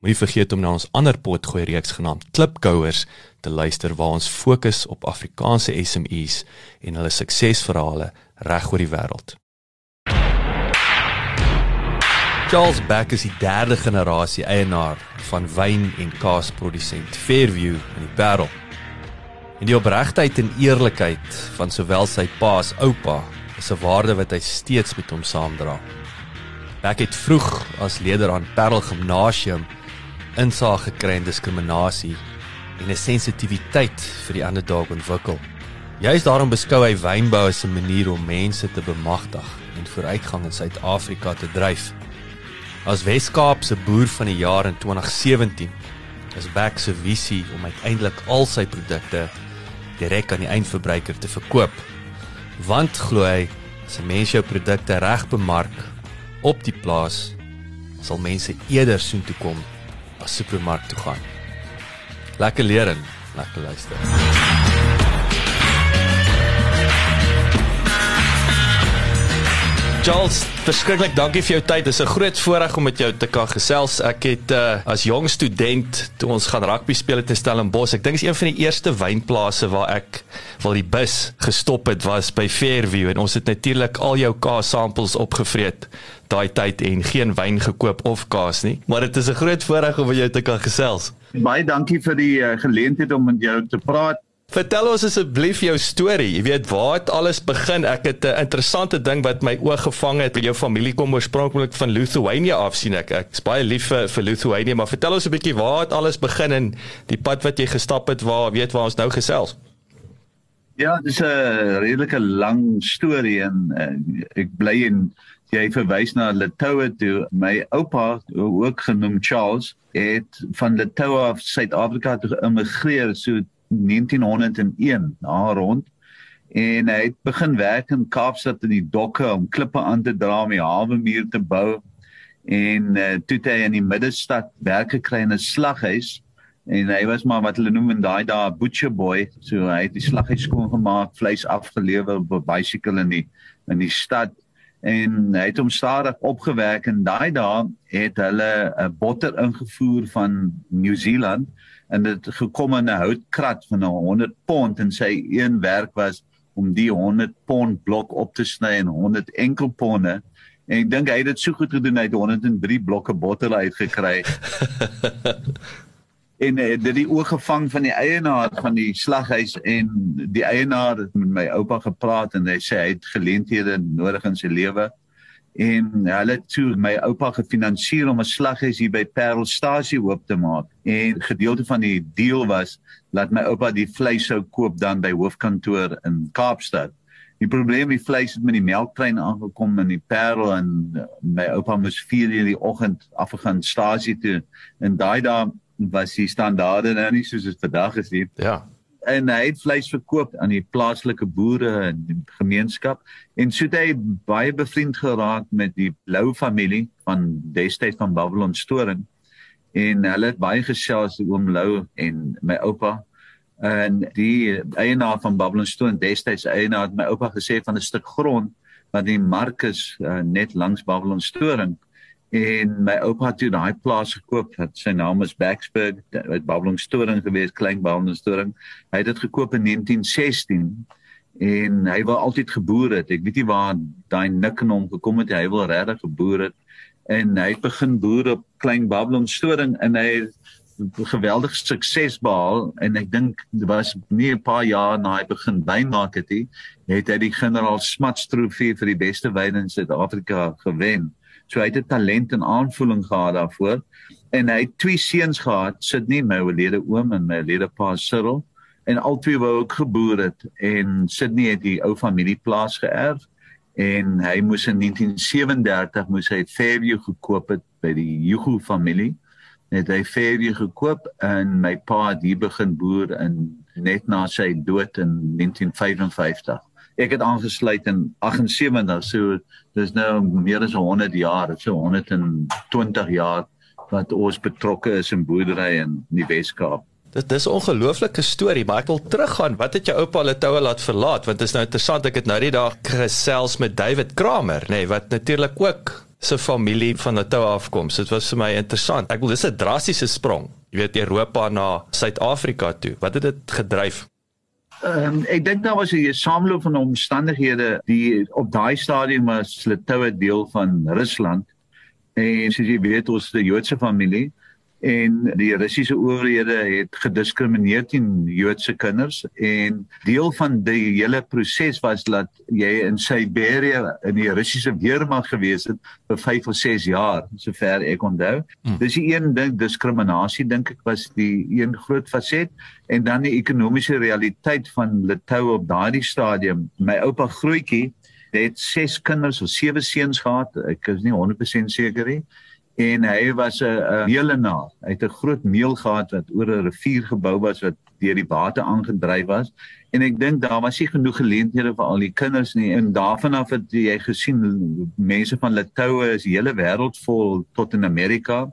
Moenie vergeet om na ons ander potgooi reeks genaamd Klipkouers te luister waar ons fokus op Afrikaanse SMEs en hulle suksesverhale reg oor die wêreld. Charles Beck is die derde generasie eienaar van wyn en kaasprodusent Fairview in die Parel. En die opregtheid en eerlikheid van sowel sy pa as oupa is 'n waarde wat hy steeds met hom saamdra. Beck het vroeg as leier aan Parel Gimnasium insaag gekry in diskriminasie en 'n sensitiwiteit vir die ander dag ontwikkel. Juist daarom beskou hy wynbou as 'n manier om mense te bemagtig en vooruitgang in Suid-Afrika te dryf. As Weskaap se boer van die jaar in 2017 is Beck se visie om uiteindelik al sy produkte direk aan die eindverbruiker te verkoop. Want glo hy, as 'n mens jou produkte reg bemark op die plaas, sal mense eerder soontoe kom as supermark toe gaan. Lekker leer en lekker luister. Charles, verskriklik dankie vir jou tyd. Dit is 'n groot voorreg om met jou te kan gesels. Ek het uh, as jong student toe ons gaan rugby speel het in Stellenbosch. Ek dink is een van die eerste wynplase waar ek waar die bus gestop het was by Fairview en ons het natuurlik al jou kaas samples opgevreet daai tyd en geen wyn gekoop of kaas nie. Maar dit is 'n groot voorreg om met jou te kan gesels. Baie dankie vir die uh, geleentheid om met jou te praat. Vertel ons asseblief jou storie. Jy weet waar het alles begin? Ek het 'n interessante ding wat my oog gevang het. Jou familie kom oorspronklik van Lithuania af sien ek. Ek is baie lief vir, vir Lithuania, maar vertel ons 'n bietjie waar het alles begin en die pad wat jy gestap het waar weet waar ons nou gesels. Ja, dis 'n redelike lang storie en uh, ek bly in jy verwys na Litoue toe. My oupa, ook genoem Charles, het van Litoue af Suid-Afrika toe geëmigreer so 1901 na rond. En hy het begin werk in Kaapstad in die dokke om klippe aan te dra om die hawe muur te bou. En uh, toe hy in die middestad werk gekry in 'n slaghuis. En hy was maar wat hulle noem in daai dae butcher boy. So hy het die slaghuis skoon gemaak vleis afgelewer op 'n bicycle in die in die stad en hy het hom stadig opgewerk en daai dae het hulle 'n botter ingevoer van Nieu-Seeland en dit gekom in 'n houtkrat van 100 pond en sy een werk was om die 100 pond blok op te sny in 100 enkel ponde. En ek dink hy het dit so goed gedoen hy het 103 blokke botter uitgekry en uh, dit die oog gevang van die eienaar van die slaghuis en die eienaar het met my oupa gepraat en hy sê hy het geleenthede nodig in sy lewe. En hulle het toe my oupa gefinansier om 'n slaghuis hier by Parelstasie oop te maak. En gedeelte van die deal was dat my oupa die vleis sou koop dan by hoofkantoor in Kaapstad. Die probleem die vleis het met die melktrein aangekom in die Parel en my oupa moes 4 uur die oggend afgegaan stasie toe. En daai daai was die standaarde nou nie soos dit vandag is nie. Ja. En hy het vleis verkoop aan die plaaslike boere en die gemeenskap en so het hy baie bevriend geraak met die Lou familie van destyds van Babylon Storing en hulle het baie gesels oom Lou en my oupa en die eienaar van Babylon Storing destyds eienaar het my oupa gesê van 'n stuk grond wat die Markus uh, net langs Babylon Storing en my oupa het toe daai plaas gekoop wat sy naam is Backsburg wat Babylon Storing gewees klein Babylon Storing. Hy het dit gekoop in 1916 en hy wou altyd geboer het. Ek weet nie waar daai nik in hom gekom het hy wil regtig geboer het. En hy het begin boer op klein Babylon storing en hy geweldig sukses behaal. En ek dink dit was nie 'n paar jaar na hy begin wyn maak het hy het hy die generaal Smuts trofee vir die beste wyn in Suid-Afrika gewen. So hy het 'n talent en aanvoeling gehad daarvoor. En hy het twee seuns gehad, Sydney, my oulede oom en my oulede pa Cyril. En albei wou ook geboer het. En Sydney het die ou familieplaas geërf en hy moes in 1937 moes hy Fairview gekoop het by die Hugo familie. Het hy Fairview gekoop en my pa het hier begin boer in net na sy dood in 1955. Ek het aangesluit in 78, so dis nou meer as 100 jaar, so 120 jaar wat ons betrokke is in boerdery in die Wes-Kaap. Dit dis 'n ongelooflike storie, maar ek wil teruggaan. Wat het jou oupa Letoue laat verlaat? Want dit is nou interessant, ek het nou die dag gesels met David Kramer, nê, nee, wat natuurlik ook se familie van Natal afkom. So dit was vir my interessant. Ek wil dis 'n drastiese sprong. Jy weet Europa na Suid-Afrika toe. Wat het dit gedryf? Ehm um, ek dink daar was 'n sameloop van omstandighede die op daai stadium was Litoue deel van Rusland. En soos jy weet, ons is 'n Joodse familie en die Russiese owerhede het gediskrimineer teen Joodse kinders en deel van die hele proses was dat jy in Siberië in die Russiese weermag gewees het vir 5 of 6 jaar sover ek onthou. Hmm. Dis die een ding diskriminasie dink ek was die een groot faset en dan die ekonomiese realiteit van Litaue op daardie stadium. My oupa grootjie het 6 kinders of 7 seuns gehad. Ek is nie 100% seker nie en hy was 'n meelenaar. Hy het 'n groot meel gehad wat oor 'n rivier gebou was wat deur die water aangedryf was. En ek dink daar was nie genoeg geleenthede vir al die kinders nie. En daarvan af het jy gesien mense van Litoue is hele wêreld vol tot in Amerika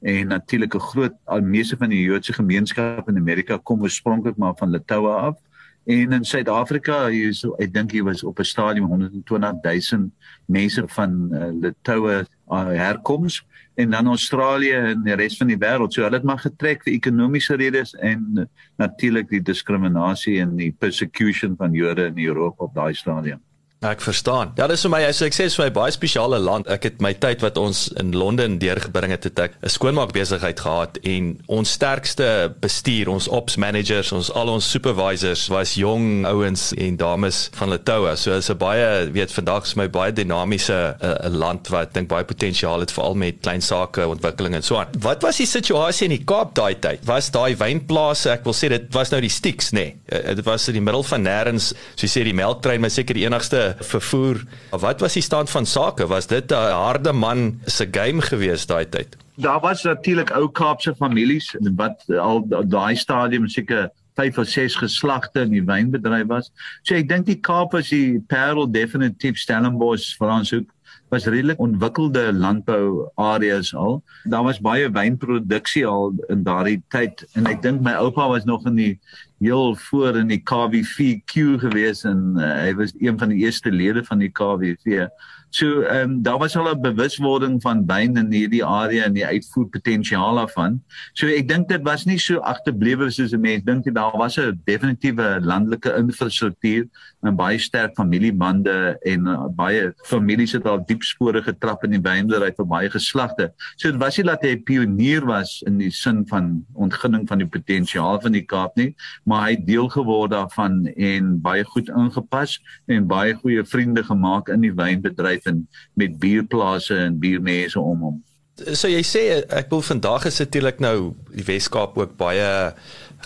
en natuurlik 'n groot al meeste van die Joodse gemeenskap in Amerika kom oorspronklik maar van Litoue af. En in Suid-Afrika, hier so ek dink hier was op 'n stadium 120 000 mense van uh, Litoue uh, herkoms en dan Australië en die res van die wêreld. So hulle het maar getrek vir ekonomiese redes en natuurlik die diskriminasie en die persecution van Jode in Europa op daai stadium. Ek verstaan. Ja, dis vir my as ek sê vir my baie spesiale land. Ek het my tyd wat ons in Londen deurgebring het, het ek 'n skoonmaak besigheid gehad en ons sterkste bestuur, ons ops managers, ons al ons supervisors was jong ouens en dames van Letoua. So is 'n baie weet vandag is my baie dinamiese 'n uh, land wat dink baie potensiaal het veral met klein sake ontwikkeling en so aan. Wat was die situasie in die Kaap daai tyd? Was daai wynplase, ek wil sê dit was nou die Stix, nê? Nee. Dit was in die middel van nêrens, so jy sê die melktrein, maar seker die enigste vervoer. Wat was die stand van sake? Was dit 'n harde man se game gewees daai tyd? Daar was natuurlik ou Kaapse families wat al daai stadium seker 5 of 6 geslagte in die wynbedryf was. So ek dink die Kaap was die Parel definitief Stellenbosch, Franshoek was redelik ontwikkelde landbou areas al. Daar was baie wynproduksie al in daardie tyd en ek dink my oupa was nog in die heel voor in die KWVQ gewees en uh, hy was een van die eerste lede van die KWV. So ehm um, daar was al 'n bewuswording van wyn in hierdie area en die uitvoerpotensiaal daarvan. So ek dink dit was nie so agterblewe soos 'n mens dink nie. Daar was 'n definitiewe landelike infrastruktuur en baie sterk familiebande en uh, baie families het al diep spore getrap in die wynbedryf vir baie geslagte. So dit was nie dat hy 'n pionier was in die sin van ontginning van die potensiaal van die Kaap nie, maar hy het deel geword daarvan en baie goed ingepas en baie goeie vriende gemaak in die wynbedryf en met bierplase en biermense om hom. So jy sê ek wil vandag is natuurlik nou die Weskaap ook baie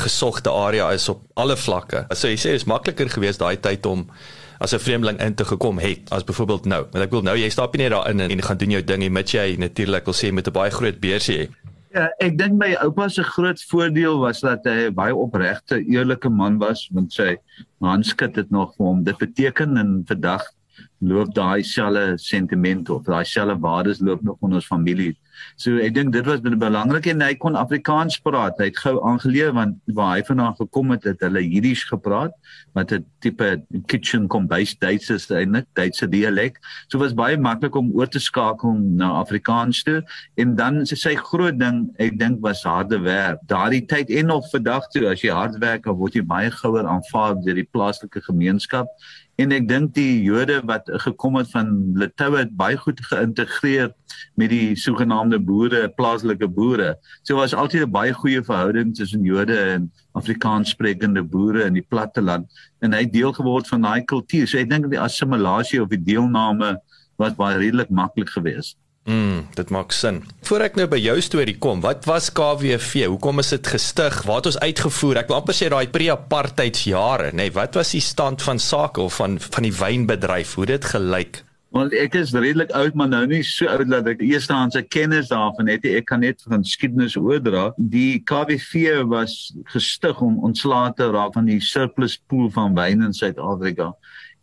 gesogte area is op alle vlakke. So jy sê dit is makliker geweest daai tyd om as 'n vreemdeling in te gekom het as byvoorbeeld nou. Want ek wil nou jy stap nie net daarin en gaan doen jou ding en met jy natuurlik wil sê met 'n baie groot beursie. Ja, ek dink my oupa se groot voordeel was dat hy 'n baie opregte, eerlike man was, want sy handskit het nog vir hom. Dit beteken in vandag loop daai selfe sentiment of daai selfe waardes loop nog in ons familie. So ek dink dit was belangrik en hy kon Afrikaans praat. Hy het gou aangeleer want waar hy vandaan gekom het, het hulle Jiddisch gepraat wat 'n tipe kitchen kombuis Duits is eintlik, Duitse dialek. So was baie maklik om oor te skakel na Afrikaans toe en dan sy, groot ding, ek dink was harde werk. Daardie tyd en nog vandag toe as jy hard werk, dan word jy baie gouer aanvaar deur die plaaslike gemeenskap en ek dink die Jode wat gekom het van Litouwe het baie goed geïntegreer met die sogenaamde boere, plaaslike boere. So was altyd 'n baie goeie verhouding tussen Jode en Afrikaanssprekende boere in die platteland en hy het deel geword van daai kultuur. So ek dink die assimilasie of die deelname was baie redelik maklik geweest. Mm, dit maak sin. Voordat ek nou by jou storie kom, wat was KWV? Hoekom is dit gestig? Waar het ons uitgevoer? Ek wil amper sê daai pre-apartheidsjare, nê? Nee, wat was die stand van sake of van van die wynbedryf? Hoe dit gelyk? Want ek is redelik oud, maar nou nie so oud dat ek eerstehandse kennis daarvan het. Ek kan net van geskiedenis oordra. Die KWV was gestig om ontslae te raak van die surplus pool van wyn in Suid-Afrika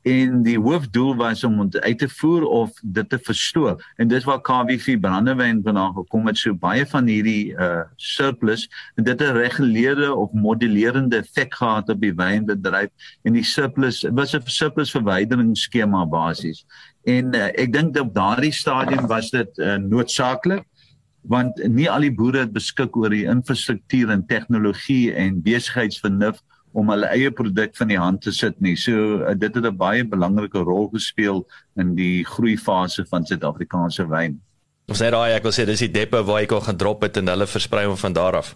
en die hoofdoel was om dit uit te voer of dit te verstoor. En dis waar KWV brandewyn vandaan gekom het. So baie van hierdie uh surplus en dit 'n reguleerde of modulerende effek gehad op die wynbedryf. En die surplus was 'n surplus verwyderingsskema basies en uh, ek dink op daardie stadium was dit uh, noodsaaklik want nie al die boere het beskik oor die infrastruktuur en tegnologie en besigheidsvernuf om hulle eie produk van die hand te sit nie. So uh, dit het 'n baie belangrike rol gespeel in die groeifase van Suid-Afrikaanse wyn. Ons sê daai ek wil sê dis die depo waar ek al gedrop het en hulle versprei hom van daar af.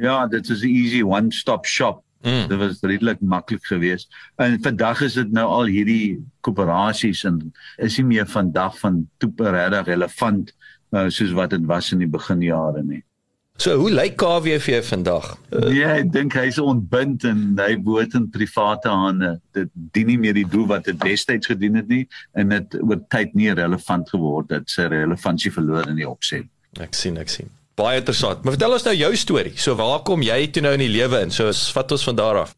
Ja, dit is 'n easy one stop shop. Mm. Dit was redelik maklik geweest. En vandag is dit nou al hierdie koöperasies en is nie meer vandag van toeperedig relevant uh, soos wat dit was in die beginjare nie. So hoe lyk KWV vandag? Nee, ek dink hy's ontbind en hy behoort in private hande. Dit dien nie meer die doel wat dit destyds gedien het nie en dit oor tyd nie relevant geword het. Sy relevantie verloor in die opset. Ek sien, ek sien. Baie interessant. Maar vertel ons nou jou storie. So waar kom jy toe nou in die lewe in? So vat ons van daar af.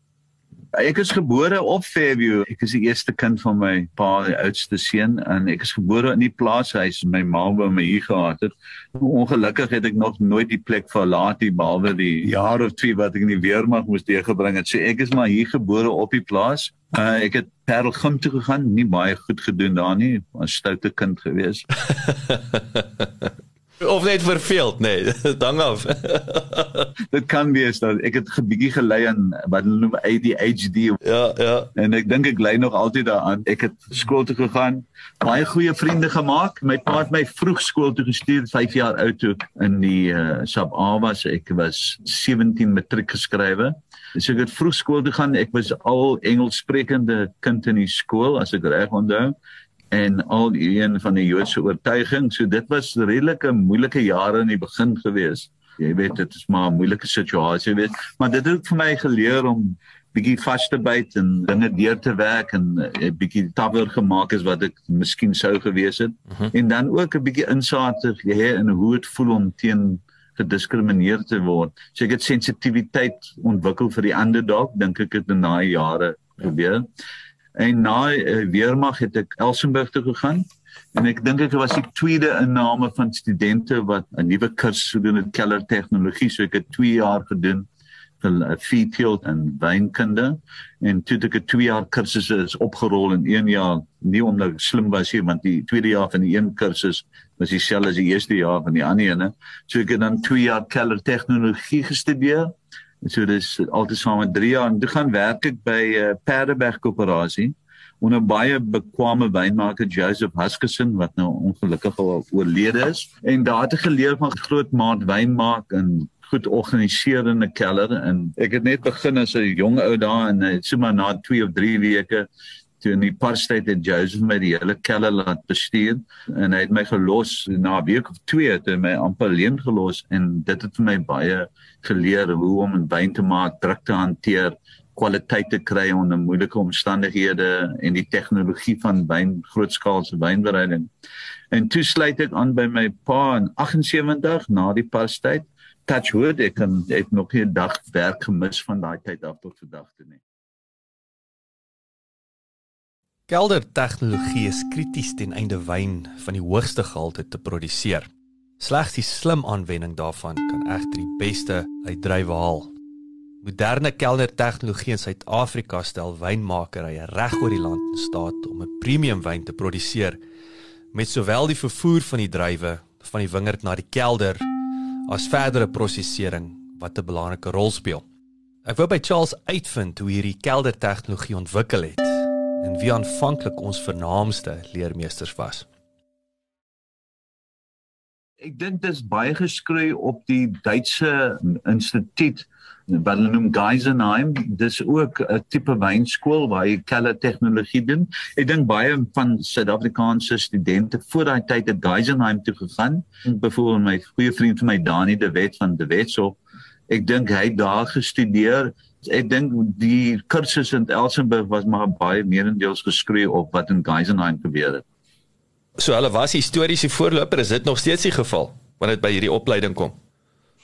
Ek is gebore op Fairview. Ek is die eerste kind van my pa, die oudste seun, en ek is gebore in die plaashuis. My ma wou my hier gehad het. Ongelukkig het ek nog nooit die plek verlaat nie, behalwe die jaar of twee wat ek in die weermag moes deurgebring het. So ek is maar hier gebore op die plaas. Uh, ek het Parelgym toe gegaan, nie baie goed gedoen daar nie, 'n stoute kind gewees. of net verveeld nee. dan af. Dit kan wees dat ek het 'n bietjie gelei aan wat hulle noem ADHD ja ja. En ek dink ek lei nog altyd daaraan. Ek het skool toe gegaan baie goeie vriende gemaak. My pa het my vroeg skool toe gestuur 5 jaar oud toe in die uh, sub A was ek was 17 matriek geskrywe. So ek het vroeg skool toe gaan. Ek was al Engels sprekende kind in die skool as ek reg onthou en al een van die Joodse oortuiging. So dit was redelike moeilike jare in die begin gewees. Jy weet dit is maar 'n moeilike situasie weet, maar dit het vir my geleer om bietjie vas te byt en dinge deur te werk en 'n uh, bietjie tawer gemaak is wat ek miskien sou gewees het. Uh mhm. -huh. En dan ook 'n bietjie insaag te hê in hoe dit voel om teen gediskrimineer te word. So ek het sensitiwiteit ontwikkel vir die ander dalk dink ek het in daai jare gebeur. Ja. En na uh, weermag het ek Elsenburg toe gegaan. En ek dink ek was die tweede inname van studente wat 'n nuwe kursus gedoen het keller tegnologie so ek het 2 jaar gedoen vir uh, field en wynkunde. En toe ek 'n 2 jaar kursus is opgerol in 1 jaar nie omdat ek slim was hier want die tweede jaar van die een kursus was dieselfde as die eerste jaar van die ander ene. So ek het dan 2 jaar keller tegnologie gestudeer So dis altesaam 3 jaar. En toe gaan werk ek by uh, Perdeberg Koöperasie onder baie bekwame wynmaker Joseph Huskisson wat nou ongelukkig al oorlede is. En daar het ek geleer van groot maat wyn maak en goed organiserende keller. En ek het net begin as 'n jong ou daar en uh, so maar na 2 of 3 weke toe in die parstyd het Joseph my die hele keller laat bestuur en hy het my gelos na 'n week of twee het hy my amper alleen gelos en dit het vir my baie geleer hoe om 'n wyn te maak, druk te hanteer, kwaliteit te kry onder moeilike omstandighede en die tegnologie van wyn grootskaalse wynbereiding. En toe sluit ek aan by my pa in 78 na die parstyd. Touchwood ek kan ek nog nie 'n dag werk gemis van daai tyd af tot vandag toe nie. Kelder tegnologie is krities ten einde wyn van die hoogste gehalte te produseer. Slegs die slim aanwending daarvan kan egter die beste uit drywe haal. Moderne keldertegnologie in Suid-Afrika stel wynmakerye reg oor die land in staat om 'n premium wyn te produseer met sowel die vervoer van die druiwe van die wingerd na die kelder as verdere prosesering wat 'n belangrike rol speel. Ek wou by Charles uitvind hoe hierdie keldertegnologie ontwikkel het en wie aanvanklik ons vernaamste leermeesters was. Ek dink dit is baie geskry op die Duitse instituut wat hulle noem Geisenheim. Dis ook 'n tipe wynskool waar jy kelle tegnologie doen. Ek dink baie van Suid-Afrikaanse studente voor daai tyd het Geisenheim toe gegaan. Byvoorbeeld my goeie vriend van my Dani de Wet van de Wetsof. Ek dink hy het daar gestudeer. Ek dink die kursus in Elsenburg was maar baie meerendeels geskryf op wat in Geisenheim gebeur het. So hulle was historiese voorloper, is dit nog steeds die geval wanneer dit by hierdie opleiding kom?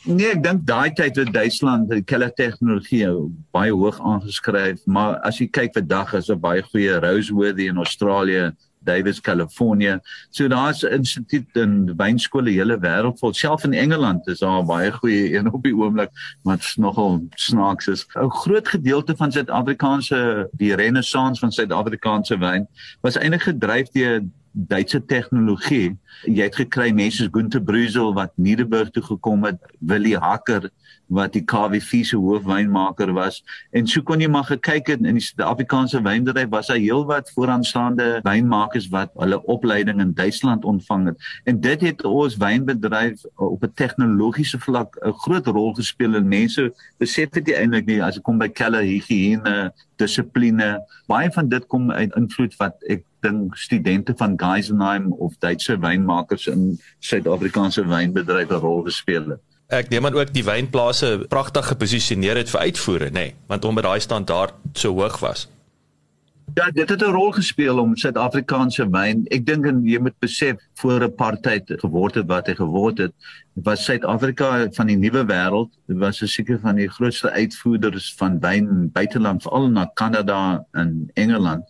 Nee, ek dink daai tyd het Duitsland die kelle tegnologie baie hoog aangeskryf, maar as jy kyk vandag is 'n baie goeie Roseworthy in Australië, Davis, California. So daar's instituut in wynskole hele wêreld vol. Self in Engeland is daar baie goeie een op die oomblik wat nogal snaaks is. 'n Groot gedeelte van Suid-Afrikaanse die renessans van Suid-Afrikaanse wyn was eintlik gedryf deur Duitse tegnologie. Jy het gekry mense soos Günter Brüsel wat Niederburg toe gekom het, Willie Hacker wat die KWV se hoofwynmaker was en so kon jy maar gekyk het in die Suid-Afrikaanse wynbedryf was daar heelwat vooraanstaande wynmakers wat hulle opleiding in Duitsland ontvang het en dit het ons wynbedryf op 'n tegnologiese vlak 'n groot rol gespeel en mense besef dit eintlik nie as dit kom by keller higiëne dissipline baie van dit kom uit invloed wat ek dink studente van Geisenheim of Duitse wynmakers in Suid-Afrikaanse wynbedryf 'n rol gespeel het Ek neem aan ook die wynplase pragtig geposisioneer het vir uitvoere, nê, nee, want omdat daai standaard so hoog was. Ja, dit het 'n rol gespeel om Suid-Afrikaanse wyn. Ek dink en jy moet besef voor apartheid geword het wat hy geword het, was Suid-Afrika van die nuwe wêreld, was seker van die grootste uitvoerders van wyn buiteland, veral na Kanada en Engeland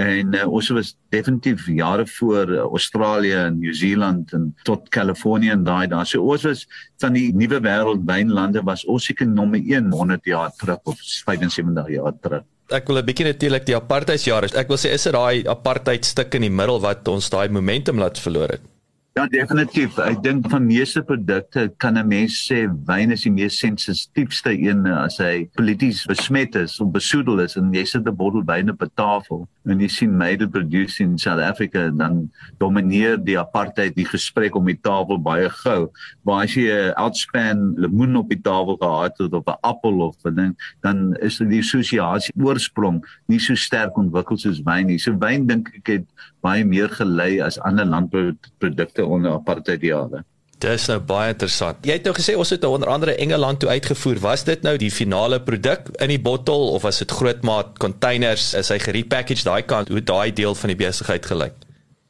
en uh, ons was definitief jare voor uh, Australië en Nieu-Seeland en tot Kalifornië en daai daar. So ons was van die nuwe wêreld wynlande was ons seker nommer 1 100 jaar terug of 75 jaar terug. Ek wil 'n bietjie natuurlik die apartheidsjare. Ek wil sê is dit daai apartheid stuk in die middel wat ons daai momentum laat verloor het. Ja, definitief. Ek dink van meeste produkte kan 'n mens sê wyn is die mees sensitiefste een as hy polities besmet is of besoedel is en jy sit 'n bottel wyn op 'n tafel en jy sien made produced in South Africa dan domineer die apartheid die gesprek om die tafel baie gou. Maar as jy 'n outspan lemoen op die tafel gehad het of 'n appel of 'n ding, dan is die assosiasie oorsprong nie so sterk ontwikkel soos wyn nie. So wyn dink ek het baie meer gelei as ander landbouprodukte onder apartheid jare. Dis nou baie interessant. Jy het nou gesê ons het nou onder andere Engeland toe uitgevoer. Was dit nou die finale produk in die bottel of was dit grootmaat containers? Is hy gerepackaged daai kant? Hoe daai deel van die besigheid gelyk?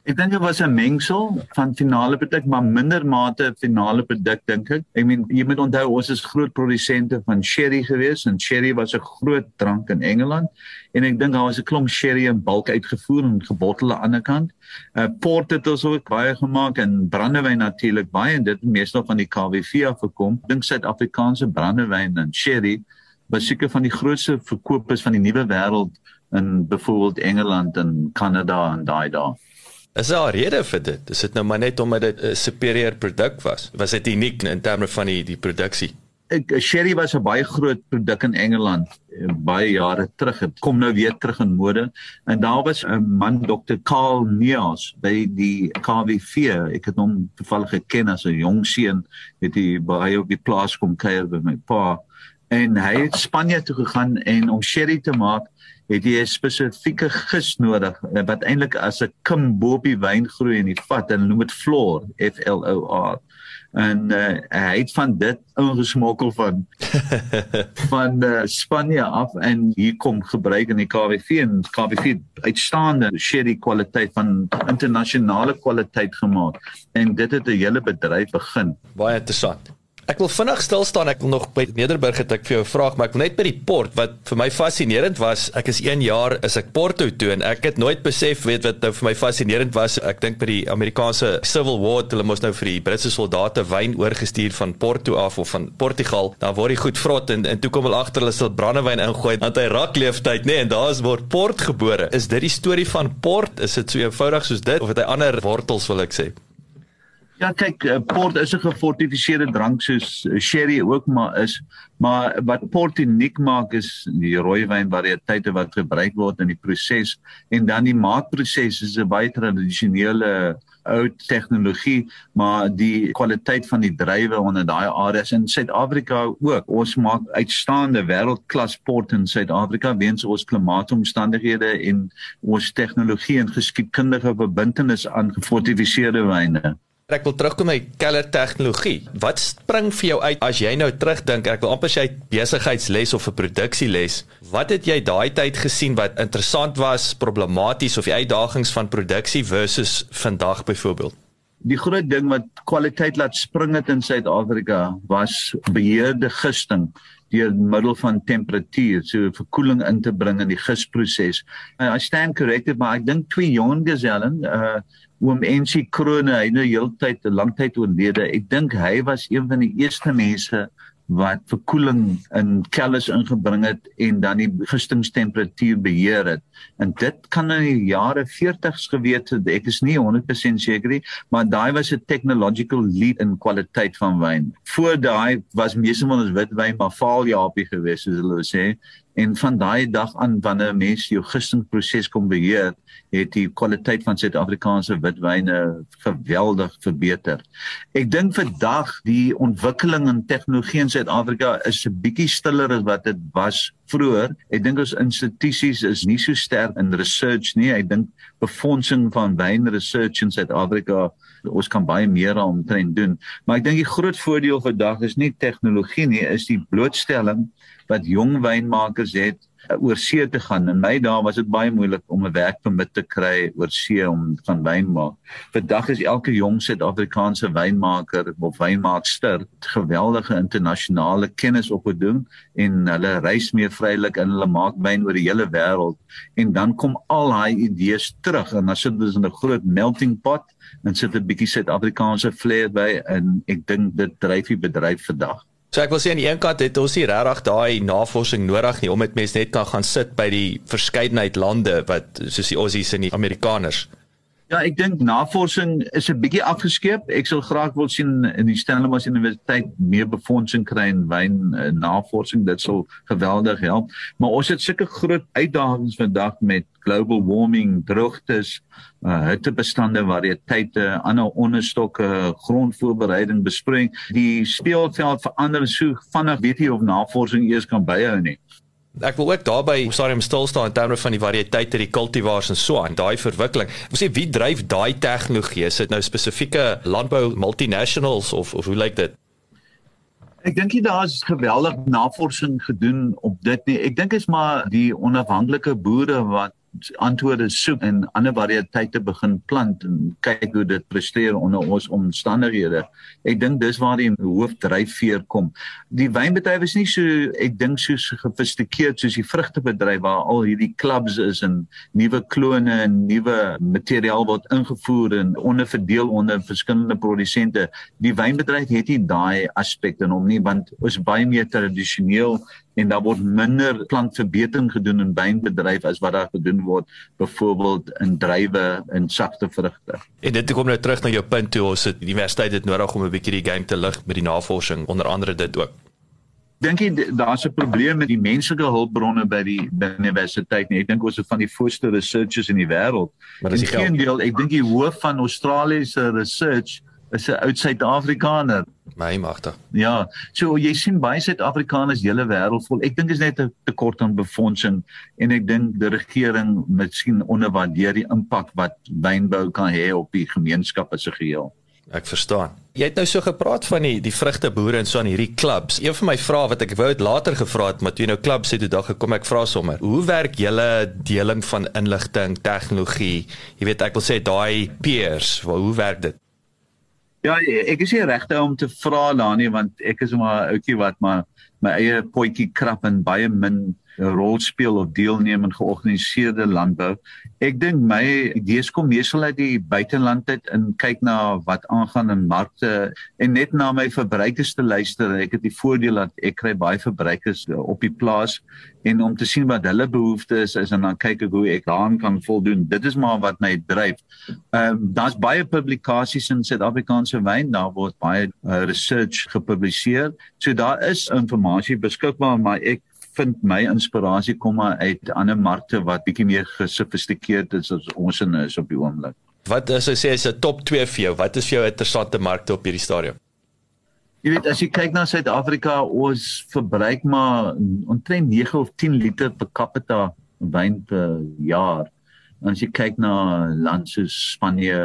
Ek dink dit was 'n mengsel van finale produk maar minder mate finale produk dink ek. Ek meen jy moet onthou ons is groot produsente van sherry gewees en sherry was 'n groot drank in Engeland en ek dink daar was 'n klomp sherry in bulk uitgevoer en gebottel aan die ander kant. Uh port het ons ook baie gemaak en brandewyn natuurlik baie en dit meestal van die KWV af gekom. Dink Suid-Afrikaanse brandewyn en sherry was seker van die grootste verkopers van die nuwe wêreld in byvoorbeeld Engeland en Kanada en daai daar. Is daar 'n rede vir dit? Is dit nou maar net omdat dit 'n superior produk was? Was dit uniek in terme van die die produksie? Ek sherry was 'n baie groot produk in Engeland eh, baie jare terug. Dit kom nou weer terug in mode. En daar was 'n man Dr. Carl Neos by die KWV. Ek het hom toevallig geken as 'n jong seun, het hy baie op die plaas kom kuier by my pa. En hy het Spanje toe gegaan en om sherry te maak het jy 'n spesifieke gis nodig eh, wat eintlik as 'n kim bo op die wyn groei in die vat en noem dit floor F L O R. En uh, hy het van dit ingesmokkel van van uh, Spanje af en hier kom gebruik in die KWV en KWV uitstaande sherry kwaliteit van internasionale kwaliteit gemaak. En dit het 'n hele bedryf begin. Baie interessant Ek wil vinnig stil staan. Ek wil nog by Nederburg het ek vir jou 'n vraag, maar ek wil net by die port wat vir my fascinerend was. Ek is 1 jaar is ek Porto toe en ek het nooit besef weet wat nou vir my fascinerend was. Ek dink by die Amerikaanse Civil War, hulle moes nou vir die Britse soldate wyn oorgestuur van Porto af of van Portugal. Dan word hy goed vrot en en toe kom hulle agter hulle sal brandewyn ingooi want hy rak leeftyd, nê, nee, en daar's word port gebore. Is dit die storie van port? Is dit so eenvoudig soos dit of het hy ander wortels wil ek sê? Ja kyk, eh, port is 'n gefortifiseerde drank soos eh, sherry ook maar is, maar wat port uniek maak is die rooiwyn variëteite wat gebruik word in die proses en dan die maakproses is 'n baie tradisionele ou tegnologie, maar die kwaliteit van die druiwe onder daai areas in Suid-Afrika ook. Ons maak uitstaande wêreldklas port in Suid-Afrika weens ons klimaatomstandighede en ons tegnologie en geskiedkundige verbintenis aan gefortifiseerde wyne. Ek wil terugkom by keller tegnologie. Wat spring vir jou uit as jy nou terugdink? Ek wil amper sê besigheidsles of 'n produksieles. Wat het jy daai tyd gesien wat interessant was, problematies of die uitdagings van produksie versus vandag byvoorbeeld? Die groot ding wat kwaliteit laat spring het in Suid-Afrika was beheerde gisting deur middel van temperatuur, so verkoeling in te bring in die gisproses. I stand corrected, maar ek dink twee jong gesellen, uh oom NC Krone, hy nou heeltyd 'n lang tyd oorlede. Ek dink hy was een van die eerste mense wat verkoeling in kelders ingebring het en dan die gistingstemperatuur beheer het. En dit kan in die jare 40s geweet het. Ek is nie 100% seker nie, maar daai was 'n technological leap in kwaliteit van wyn. Voor daai was meeste van ons witwyn maar faaljapie geweest soos hulle sê en van daai dag aan wanneer mense jou gistingsproses kom beheer, het die kwaliteit van Suid-Afrikaanse witwyne geweldig verbeter. Ek dink vandag die ontwikkeling in tegnologie in Suid-Afrika is 'n bietjie stiller as wat dit was vroeër. Ek dink ons institusies is nie so sterk in research nie. Ek dink befondsing van wyn research in Suid-Afrika ons kan baie meer omtrent doen. Maar ek dink die groot voordeel vandag is nie tegnologie nie, is die blootstelling wat jong wynmakers het uh, oor see te gaan. In my dae was dit baie moeilik om 'n werkpermit te kry oor see om van wyn maak. Vandag is elke jong Suid-Afrikaanse wynmaker of wynmaakster geweldige internasionale kennis opgedoen en hulle reis meer vrylik en hulle maak wyn oor die hele wêreld en dan kom al daai idees terug en dan sit dit in 'n groot melting pot en sit 'n bietjie Suid-Afrikaanse flair by en ek dink dit dryf die bedryf vandag. So ek wil sê aan die een kant het ons nie regtig daai navorsing nodig nie om dit mense net kan gaan sit by die verskeidenheid lande wat soos die Aussies en die Amerikaners. Ja, ek dink navorsing is 'n bietjie afgeskeep. Ek sal graag wil sien in die Stellenbosch Universiteit meer befondsing kry in wyn uh, navorsing. Dit sal geweldig help. Maar ons het sulke groot uitdagings vandag met global warming, droogtes, uh, hittebestande, variëteite, ander onderstokke, grondvoorbereiding, besproeiing. Die speelveld verander so vinnig, weet jy of navorsing eers kan byhou nie. Ek wil ook daarby stadium stil staan in terme van die variëteite, die cultivars en so aan, daai verwikkeling. Ek sê wie dryf daai tegnologie? Is dit nou spesifieke landbou multinationals of of hoe lyk dit? Ek dink daar is geweldig navorsing gedoen op dit nie. Ek dink is maar die onafhanklike boere wat antwoorde soek en ander variëteite begin plant en kyk hoe dit presteer onder ons omstandighede. Ek dink dis waar die hoofdryfveer kom. Die wynbedryf is nie so ek dink so gesofistikeerd soos die vrugtebedryf waar al hierdie clubs is en nuwe klone en nuwe materiaal word ingevoer en onderverdeel onder verskillende produsente. Die wynbedryf het nie daai aspekte in hom nie want ons baie meer tradisioneel en daar word minder plantverbetering gedoen in wynbedryf as wat daar gedoen word byvoorbeeld in druiwe en sagte vrugte. En dit kom nou terug na jou punt toe ons het die universiteit het nodig om 'n bietjie die game te lig met die navorsing onder andere dit ook. Dink jy daar's 'n probleem met die menslike hulpbronne by die by die universiteit nie? Ek dink ons is van die voorste researchers in die wêreld. Maar dis geen deel, ek dink die hoof van Australiese research is 'n oud Suid-Afrikaner. My magte. Ja, so jy sien baie Suid-Afrikaners hele wêreld vol. Ek dink is net 'n tekort aan befondsing en ek dink die regering miskien onderwaardeer die impak wat wynbou kan hê op die gemeenskap as 'n geheel. Ek verstaan. Jy het nou so gepraat van die die vrugteboere en so aan hierdie klubs. Een van my vrae wat ek wou het later gevra het, maar toe nou klubs het, toe dag gekom ek vra sommer. Hoe werk julle deling van inligting, tegnologie? Jy weet ek wil sê daai peers, hoe werk dit? Ja, ek is hier regte om te vra daar nie want ek is maar 'n ouetjie wat maar my eie potjie krap en baie min 'n rol speel of deelneem in georganiseerde landbou. Ek dink my idees kom meestal uit die buiteland uit en kyk na wat aangaan in markte en net na my verbruikers te luister. Ek het die voordeel dat ek kry baie verbruikers op die plaas en om te sien wat hulle behoeftes is en dan kyk ek hoe ek daaraan kan voldoen. Dit is maar wat my dryf. Ehm um, daar's baie publikasies in Suid-Afrikaanse wyn, daar word baie uh, research gepubliseer. So daar is inligting beskikbaar, maar ek vind my inspirasie kom maar uit ander markte wat bietjie meer gesofistikeerd is as ons in is op die oomblik. Wat as jy sê is 'n top 2 vir jou? Wat is vir jou interessante markte op hierdie stadium? Jy weet as jy kyk na Suid-Afrika, ons verbruik maar omtrent 9 of 10 liter per capita wyn per jaar. En as jy kyk na lande soos Spanje,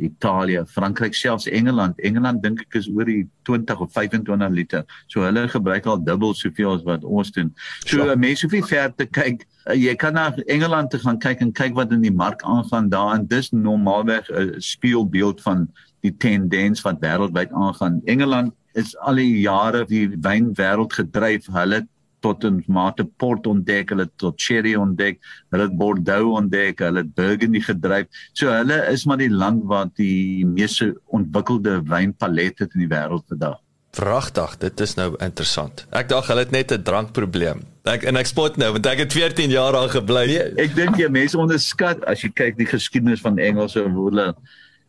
Italië, Frankryk, selfs Engeland. Engeland dink ek is oor die 20 of 25 liter. So hulle gebruik al dubbel soveel as wat ons doen. So ja. mense hoef nie ver te kyk. Uh, jy kan na Engeland te gaan kyk en kyk wat in die mark aangaan daar en dis normaalweg 'n spieelbeeld van die tendens wat wêreldwyd aangaan. Engeland is al die jare die wynwêreld gedryf. Hulle tot 'n mate port ontdek, hulle tot sherry ontdek, hulle het Bordeaux ontdek, hulle het Burgundy gedryf. So hulle is maar die land wat die mees ontwikkelde wynpalet het in die wêreld vandag. Pragtig, dit is nou interessant. Ek dink hulle het net 'n drankprobleem. Ek en ek spot nou want ek het 14 jaar daar gebly. Nee, ek dink jy mense onderskat as jy kyk die geskiedenis van Engelse woorde hoe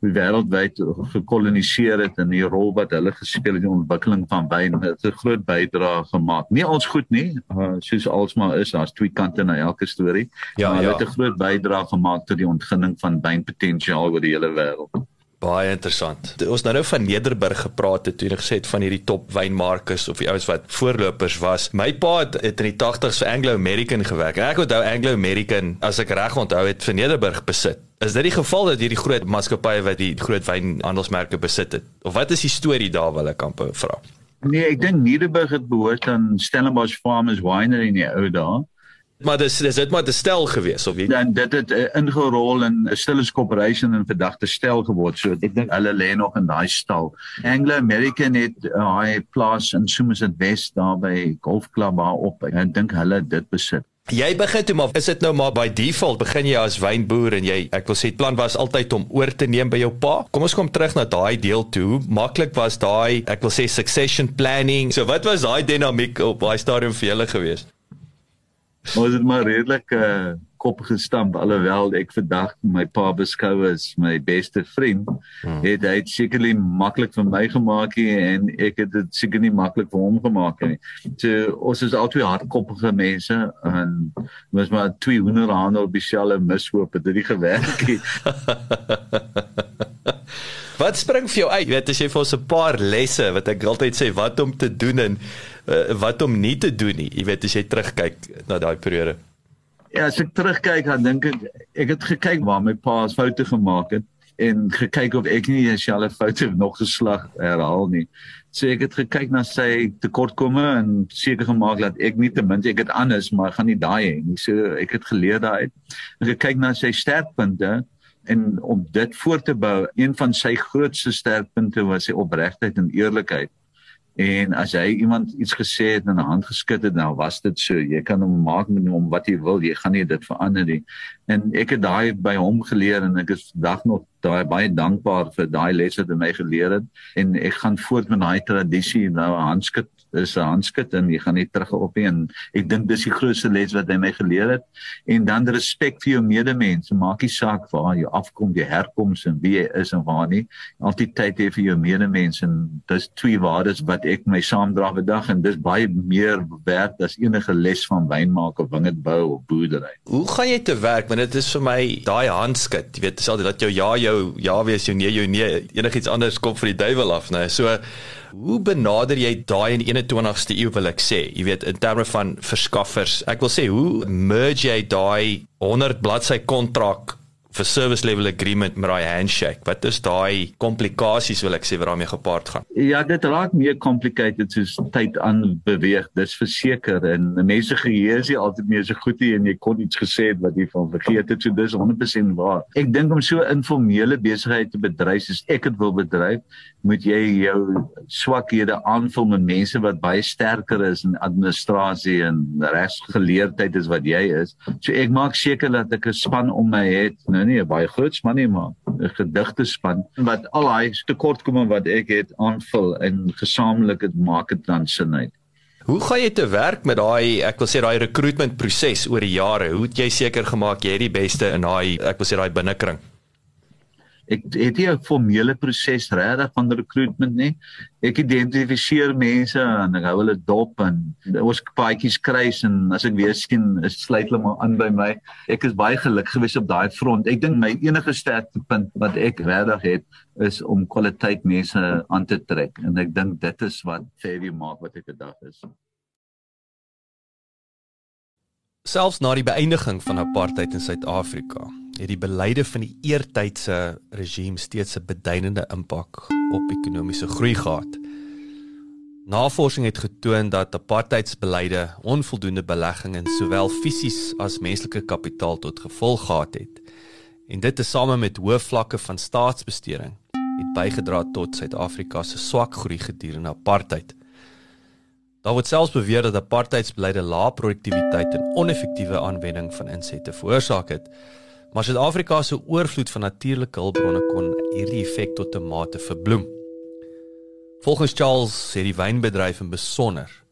wêreldwyd gekoloniseer het en die rol wat hulle gespeel het in die ontwikkeling van wyn het 'n groot bydrae gemaak. Nie ons goed nie, uh, soos alsmaar is, daar's twee kante na elke storie. Ja, maar hulle ja. het 'n groot bydrae gemaak tot die ontginning van wynpotensiaal oor die hele wêreld. Baie interessant. Ons nou nou van Nederburg gepraat het toe jy gesê het van hierdie top wynmarkers of die ouens wat voorlopers was. My pa het, het in die 80's vir Anglo American gewerk. En ek onthou Anglo American, as ek reg onthou, het vir Nederburg besit. Is dit die geval dat hierdie groot maatskappye wat die groot wynhandelsmerke besit het? Of wat is die storie daar wil ek amper vra? Nee, ek dink Nederburg het behoort aan Stellenbosch Farmers Winery in die ou dae. Maar dis dis dit maar 'n stel gewees of wie? Dan dit het uh, ingerol in 'n Stilles Corporation en verdagte stel geword. So ek dink hulle lê nog in daai stal. Anglo American het hy uh, plaas in Somerset West daar by Golf Club daar op. Ek dink hulle dit besit. Jy begin toe maar is dit nou maar by default begin jy as wynboer en jy ek wil sê plan was altyd om oor te neem by jou pa. Kom ons kom terug na daai deel toe. Maklik was daai ek wil sê succession planning. So wat was daai dinamiek op daai stadium vir julle geweest? Ons het maar redelik uh, kop gestamp alhoewel ek vandag my pa beskou as my beste vriend. Hmm. Het hy sekerlik maklik vir my gemaak en ek het dit seker nie maklik vir hom gemaak nie. So ons is albei hardkoppige mense en ons maar twee hoenderhande op dieselfde mishoop het dit gewerk. wat spring vir jou uit? Jy weet as jy vir ons 'n paar lesse wat ek altyd sê wat om te doen en uh, wat om nie te doen nie. Jy weet as jy terugkyk na daai periode. Ja, as ek terugkyk dan dink ek ek het gekyk waar my pa se foute gemaak het en gekyk of ek nie dieselfde foute nog geslag herhaal nie. So ek het gekyk na sy tekortkomme en seker gemaak dat ek nie te min ek het anders maar gaan nie daai hê nie. So ek het geleer daai. Ek het gekyk na sy sterkpunte en om dit voort te bou. Een van sy grootste sterkpunte was sy opregtheid en eerlikheid. En as hy iemand iets gesê het en 'n hand geskud het, nou was dit so. Jy kan hom maak met hom wat jy wil. Jy gaan nie dit verander nie. En ek het daai by hom geleer en ek is vandag nog daai baie dankbaar vir daai lesse wat hy my geleer het. En ek gaan voort met daai tradisie nou 'n handskud is 'n handskit en jy gaan nie terug op nie en ek dink dis die grootste les wat hy my geleer het. En dan respek vir jou medemens. Maak nie saak waar jy afkom jy herkoms en wie jy is en waar nie. Altyd tyd hê vir jou medemens en dis twee waardes wat ek my saamdra vandag en dis baie meer werd as enige les van wynmaak of wingerdbou of boerdery. Hoe gaan jy te werk? Want dit is vir my daai handskit jy weet dis altyd dat jou ja jou ja wees jou nee jou nee. Enigiets anders kom vir die duiwel af nê so Hoe benader jy daai in die 21ste eeu wil ek sê? Jy weet in terme van verskaffers. Ek wil sê hoe merge jy daai 100 bladsy kontrak vir service level agreement met daai handshake? Wat is daai komplikasies wil ek sê wat daarmee gepaard gaan? Ja, dit raak meer complicated soos tyd aan beweeg. Dis verseker en mense geheue is nie altyd meer so goed nie en jy kon iets gesê het wat jy van vergeet het. So dis 100% waar. Ek dink om so informele besigheid te bedryf soos ek dit wil bedryf, moet jy jou swakhede aanvul met mense wat baie sterker is in administrasie en regsgeleerdheid as wat jy is. So ek maak seker dat ek 'n span om my het. Nou nou nie 'n baie groot span nie maar 'n gedigte span wat al daai tekortkominge wat ek het aanvul en gesamentlik dit maak dit dan sin uit. Hoe gaan jy te werk met daai ek wil sê daai recruitment proses oor die jare? Hoe het jy seker gemaak jy het die beste in daai ek wil sê daai binnekring? Ek het nie 'n formele proses regtig van recruitment nie. Ek identifiseer mense en ek hou hulle dop en ons paadjies kruis en as ek weer sien, is sluit hulle maar aan by my. Ek is baie gelukkig gewees op daai front. Ek dink my enige sterktepunt wat ek regtig het is om kwaliteit mense aan te trek en ek dink dit is wat Fairview maak wat ek vandag is. Selfs na die beëindiging van apartheid in Suid-Afrika, het die beleide van die eertydse regime steeds 'n beduidende impak op ekonomiese groei gehad. Navorsing het getoon dat apartheidsbeleide onvoldoende belegging in sowel fisies as menslike kapitaal tot gevolg gehad het. En dit tesame met hoë vlakke van staatsbesteding het bygedra tot Suid-Afrika se swak groei gedurende apartheid. Daar word selfs beweer dat apartheidsbeleide lae produktiwiteit en oneffektiewe aanwending van insette veroorsaak het. Maar Suid-Afrika se oorvloed van natuurlike hulpbronne kon hierdie effek tot 'n mate verbloem. Volgens Charles het die wynbedryf in besonder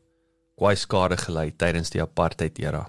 kwai skade gely tydens die apartheid era.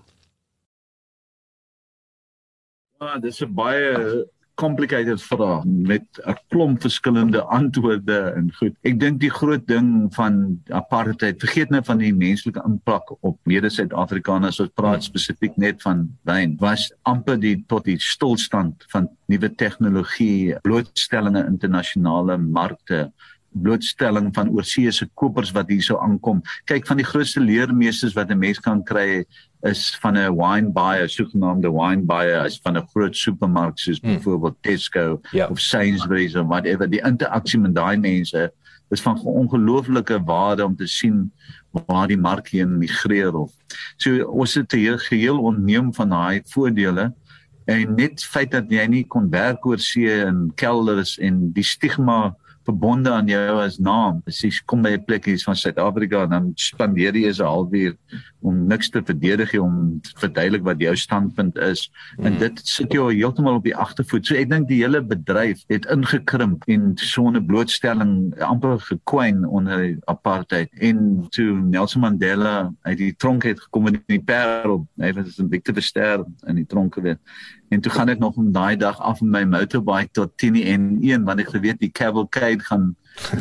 Ja, dis 'n baie complicated vraag met 'n klomp verskillende antwoorde en goed. Ek dink die groot ding van apartheid, vergeet nou van die menslike impak op mede-Suid-Afrikaners, ons praat spesifiek net van wyn, was amper die tot die stilstand van nuwe tegnologie, blootstellings internasionale markte blootstelling van oorseese kopers wat hierso aankom. Kyk van die grootste leermeesters wat 'n mens kan kry is van 'n wine buyer, sogenaamde wine buyer, is van 'n groot supermark soos hmm. byvoorbeeld Tesco yeah. Ja. of Sainsbury's of whatever. Die interaksie met daai mense is van ongelooflike waarde om te sien waar die mark heen migreer of. So ons het hier geheel onneem van daai voordele en net feit dat jy nie kon werk oor see en kelders en die stigma verbonde aan jou as naam. As jy kom by 'n plek hier van Suid-Afrika dan spandeer jy 'n halfuur om niks te verdedig nie om te verduidelik wat jou standpunt is hmm. en dit sit jou heeltemal op die agtervoet. So ek dink die hele bedryf het ingekrimp en so 'n blootstelling amper gekwyn onder apartheid en toe Nelson Mandela uit die tronk het gekom in die Parel. Hy was 'n Victor Verster in die tronk gewees. En toe gaan ek nog om daai dag af met my motorbike tot 10 en 1 want ek geweet die cavalcade gaan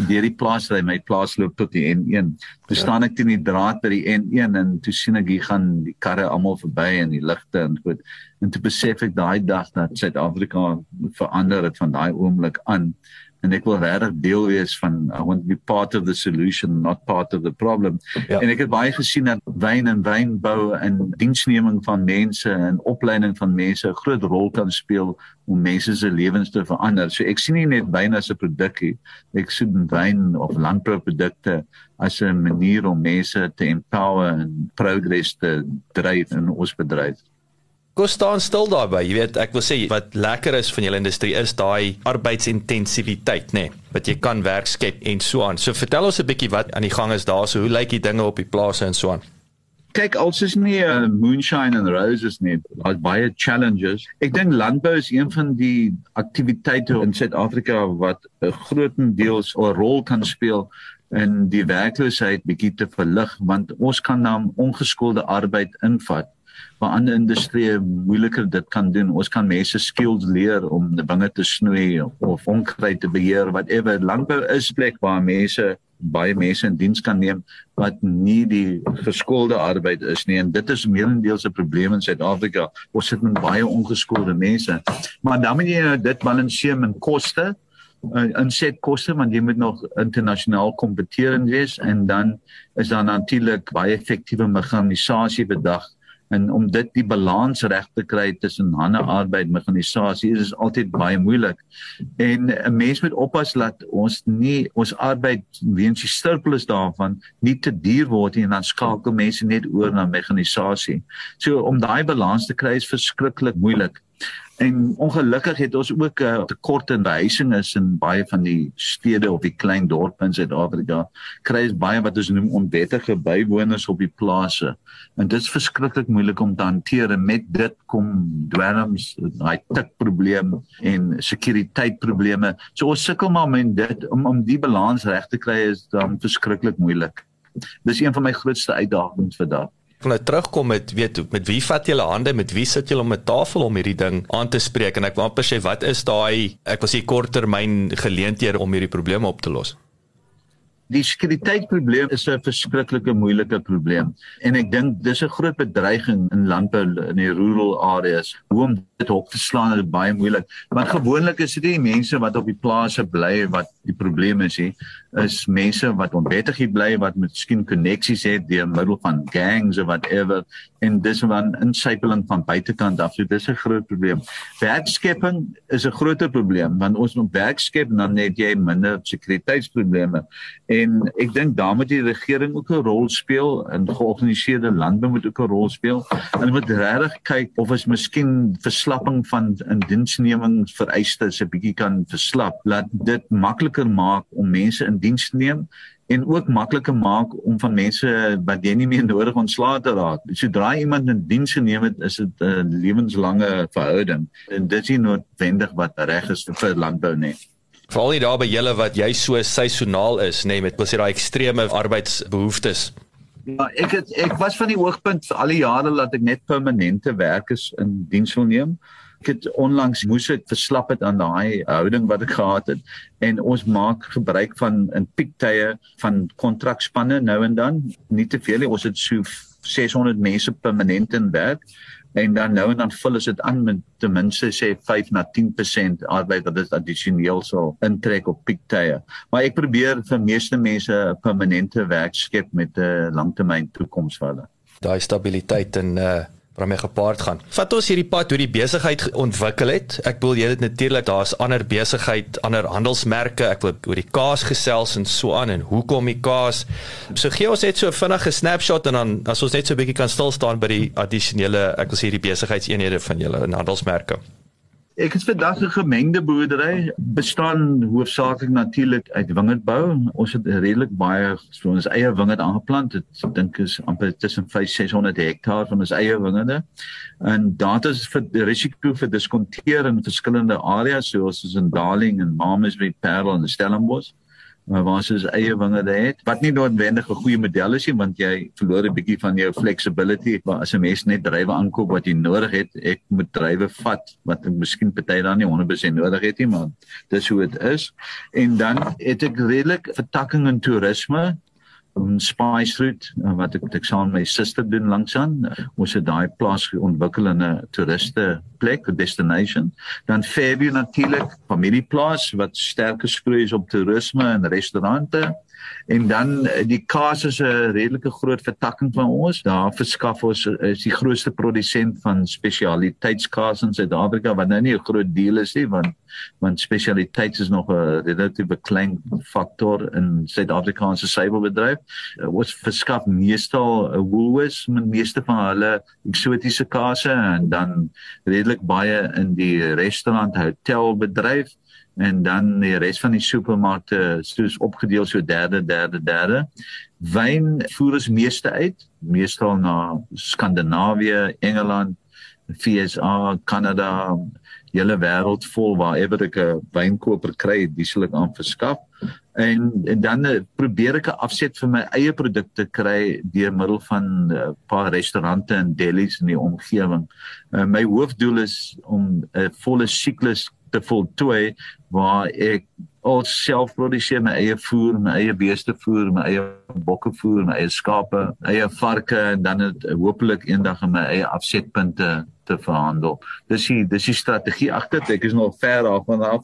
deur die plaas ry my plaas loop tot die N1. Toe ja. staan ek teen die draad by die N1 en toe sien ek hier gaan die karre almal verby en die ligte en goed. En toe besef ek daai dag dat Suid-Afrika verander het van daai oomblik aan en ek wil regtig deel wees van I want to be part of the solution not part of the problem. Ja. En ek het baie gesien dat wyn en wynbou en diensneming van mense en opleiding van mense 'n groot rol kan speel om mense se lewens te verander. So ek sien nie net wyn as 'n produkkie, ek sien wyn of landbouprodukte as 'n manier om mense te empower en progress te dryf in ons bedryf. Kom staan stil daarby. Jy weet, ek wil sê wat lekker is van julle industrie is daai arbeidsintensiteit, nê, nee, wat jy kan werk skep en so aan. So vertel ons 'n bietjie wat aan die gang is daar. So hoe lyk die dinge op die plase en so aan? Kyk, als is nie 'n uh, moonshine and roses nie. Daar's baie challenges. Ek dink landbou is een van die aktiwiteite in Suid-Afrika wat 'n grootendeels 'n rol kan speel in die werkloosheid bietjie te verlig want ons kan dan ongeskoelde arbeid invat waar ander industrieë moeiliker dit kan doen. Ons kan mense skills leer om dinge te snoei of onkruid te beheer whatever. Landbou is 'n plek waar mense baie mense in diens kan neem wat nie die geskoolde arbeid is nie en dit is meerendeels 'n probleem in Suid-Afrika. Ons sit met baie ongeskoolde mense. Maar dan moet jy dit balanseer met koste uh, insetkoste want jy moet nog internasionaal kompeterend wees en dan is daar natuurlik baie effektiewe mekanisasie bedag en om dit die balans reg te kry tussen hande arbeid mekanisasie is altyd baie moeilik. En 'n mens moet oppas dat ons nie ons arbeid weens die surplus daarvan nie te duur word nie en dan skakel mense net oor na mekanisasie. So om daai balans te kry is verskriklik moeilik. En ongelukkig het ons ook 'n uh, tekort in behuising is in baie van die stede of die klein dorpe in Suid-Afrika. Kry is baie wat ons noem onwettige bywoners op die plase. En dit is verskriklik moeilik om te hanteer en met dit kom dwelms, daai tikprobleem en sekuriteitprobleme. So ons sukkel maar met dit om om die balans reg te kry is dan verskriklik moeilik. Dis een van my grootste uitdagings vir van nou terugkom met weet met wie vat julle hande met wie sit julle om 'n tafel om hierdie ding aan te spreek en ek wou amper sê wat is daai ek was hier korttermyn geleenthede om hierdie probleme op te los Die sekuriteitsprobleem is 'n verskriklike moeilike probleem en ek dink dis 'n groot bedreiging in landbou in die rural areas. Hoe om dit hok te slaan is baie moeilik. Want gewoonlik is dit die mense wat op die plase bly wat die probleem is hier is mense wat onwettig hier bly wat miskien koneksies het deur middel van gangs of whatever en dis van insypeling van buitekant af. So dis 'n groot probleem. Werkskepping is 'n groter probleem want ons moet werk skep dan net jy minder sekuriteitsprobleme. En ek dink daar moet die regering ook 'n rol speel en georganiseerde landbou moet ook 'n rol speel. En moet regtig kyk of ons miskien verslapping van indiensnemingsvereistes 'n bietjie kan verslap. Laat dit makliker maak om mense in diens te neem en ook makliker maak om van mense wat jy nie meer nodig ontslae te raak. Sodra iemand in diens geneem het, is dit 'n lewenslange verhouding en dit is nie noodwendig wat reg is vir landbou nie. Veral nie daar by julle wat jy so seisoonaal is, nê, nee, met presies daai ekstreme arbeidsbehoeftes. Ja, ek het ek was van die hoogpunt vir al die jare dat ek net permanente werkers in diens wil neem. Ek het onlangs moes ek verslap het aan daai houding wat ek gehad het en ons maak gebruik van in piektye van kontrakspanne nou en dan. Nie te veel nie, ons het so 600 mense permanent in werk en dan nou en dan vul dit aan met ten minste sê 5 na 10% arbeid wat dit addisioneel sal intrek op piektye. Maar ek probeer vir meeste mense 'n permanente werk skep met 'n langtermyn toekoms vir hulle. Daai stabiliteit en uh waarmee gepaard gaan. Vat ons hierdie pad hoe die besigheid ontwikkel het. Ek bedoel jy het natuurlik daar's ander besigheid, ander handelsmerke. Ek wil oor die kaas gesels en so aan en hoekom die kaas. So gee ons net so 'n vinnige snapshot en dan as ons net so 'n bietjie kan stil staan by die addisionele ek wil sê hierdie besigheidseenhede van julle en handelsmerke. Ek het vandag 'n gemengde boerdery bestaan hoofsaaklik natuurlik uit wingerdbou. Ons het redelik baie so ons eie wingerd aangeplant. Ek dink is amper tussen 5 600 hektaar van ons eie wingerde. En data is vir risiko vir diskonteer in verskillende areas soos in Darling en Mamasbury, Parel en Stellenbosch waar soos eie wingerde het wat nie noodwendig 'n goeie model is nie want jy verloor 'n bietjie van jou flexibility. Maar as 'n mens net drywe aankoop wat jy nodig het ek moet drywe vat wat ek miskien party dan nie 100% nodig het nie maar dis hoe dit is. En dan het ek redelik vertakking in toerisme um, spice fruit uh, wat ek ek saam met my suster doen langsaan ons het daai plaas ontwikkel in 'n toeriste plek 'n destination. Dan Fairview natuurlik familieplaas wat sterk geskroei is op toerisme en restaurante En dan eh, die kaas is 'n redelike groot vertakking van ons. Daar verskaf ons eh, is die grootste produsent van spesialiteitskaas in Suid-Afrika wat nou nie 'n groot deel is nie want want spesialiteit is nog 'n relatiewe klein faktor in Suid-Afrikaanse suiwelbedryf. Eh, ons verskaf meestal Woolworths met meeste van hulle eksotiese kaase en dan redelik baie in die restaurant hotelbedryf en dan die res van die supermarkte soos opgedeel so derde derde derde wyn voer ons meeste uit meestal na Skandinawië, Engeland, FSA, Kanada, hele wêreld vol waar ewer ek 'n wynkoper kry, dis sal ek aan verskaf. En, en dan eh, probeer ek 'n afset vir my eie produkte kry deur middel van 'n uh, paar restaurante en delis in die omgewing. Uh, my hoofdoel is om 'n volle siklus te voltooi waar ek al self produseer my eie voer, my eie beeste voer, my eie bokke voer, my eie skape, eie varke en dan het hopelik eendag in my eie afsetpunte te verhandel. Dis die dis die strategie agter dit. Ek is nog ver daarvan af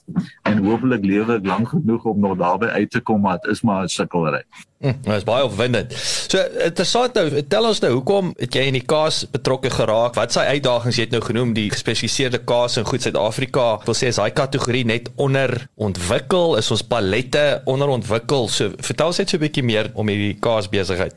en hopelik lewe ek lank genoeg om nog daarby uit te kom maar dit is maar 'n sukkelry. Hm, dit is baie opwindend. So interessant nou, tel ons nou hoekom het jy in die kaas betrokke geraak? Wat s'hy uitdagings jy het nou genoem die gespesialiseerde kaas in goed Suid-Afrika? Wil sê is daai kategorie net onder ontwikkel, is ons palette onderontwikkel. So vertel ons net so 'n bietjie meer om hierdie kaas besigheid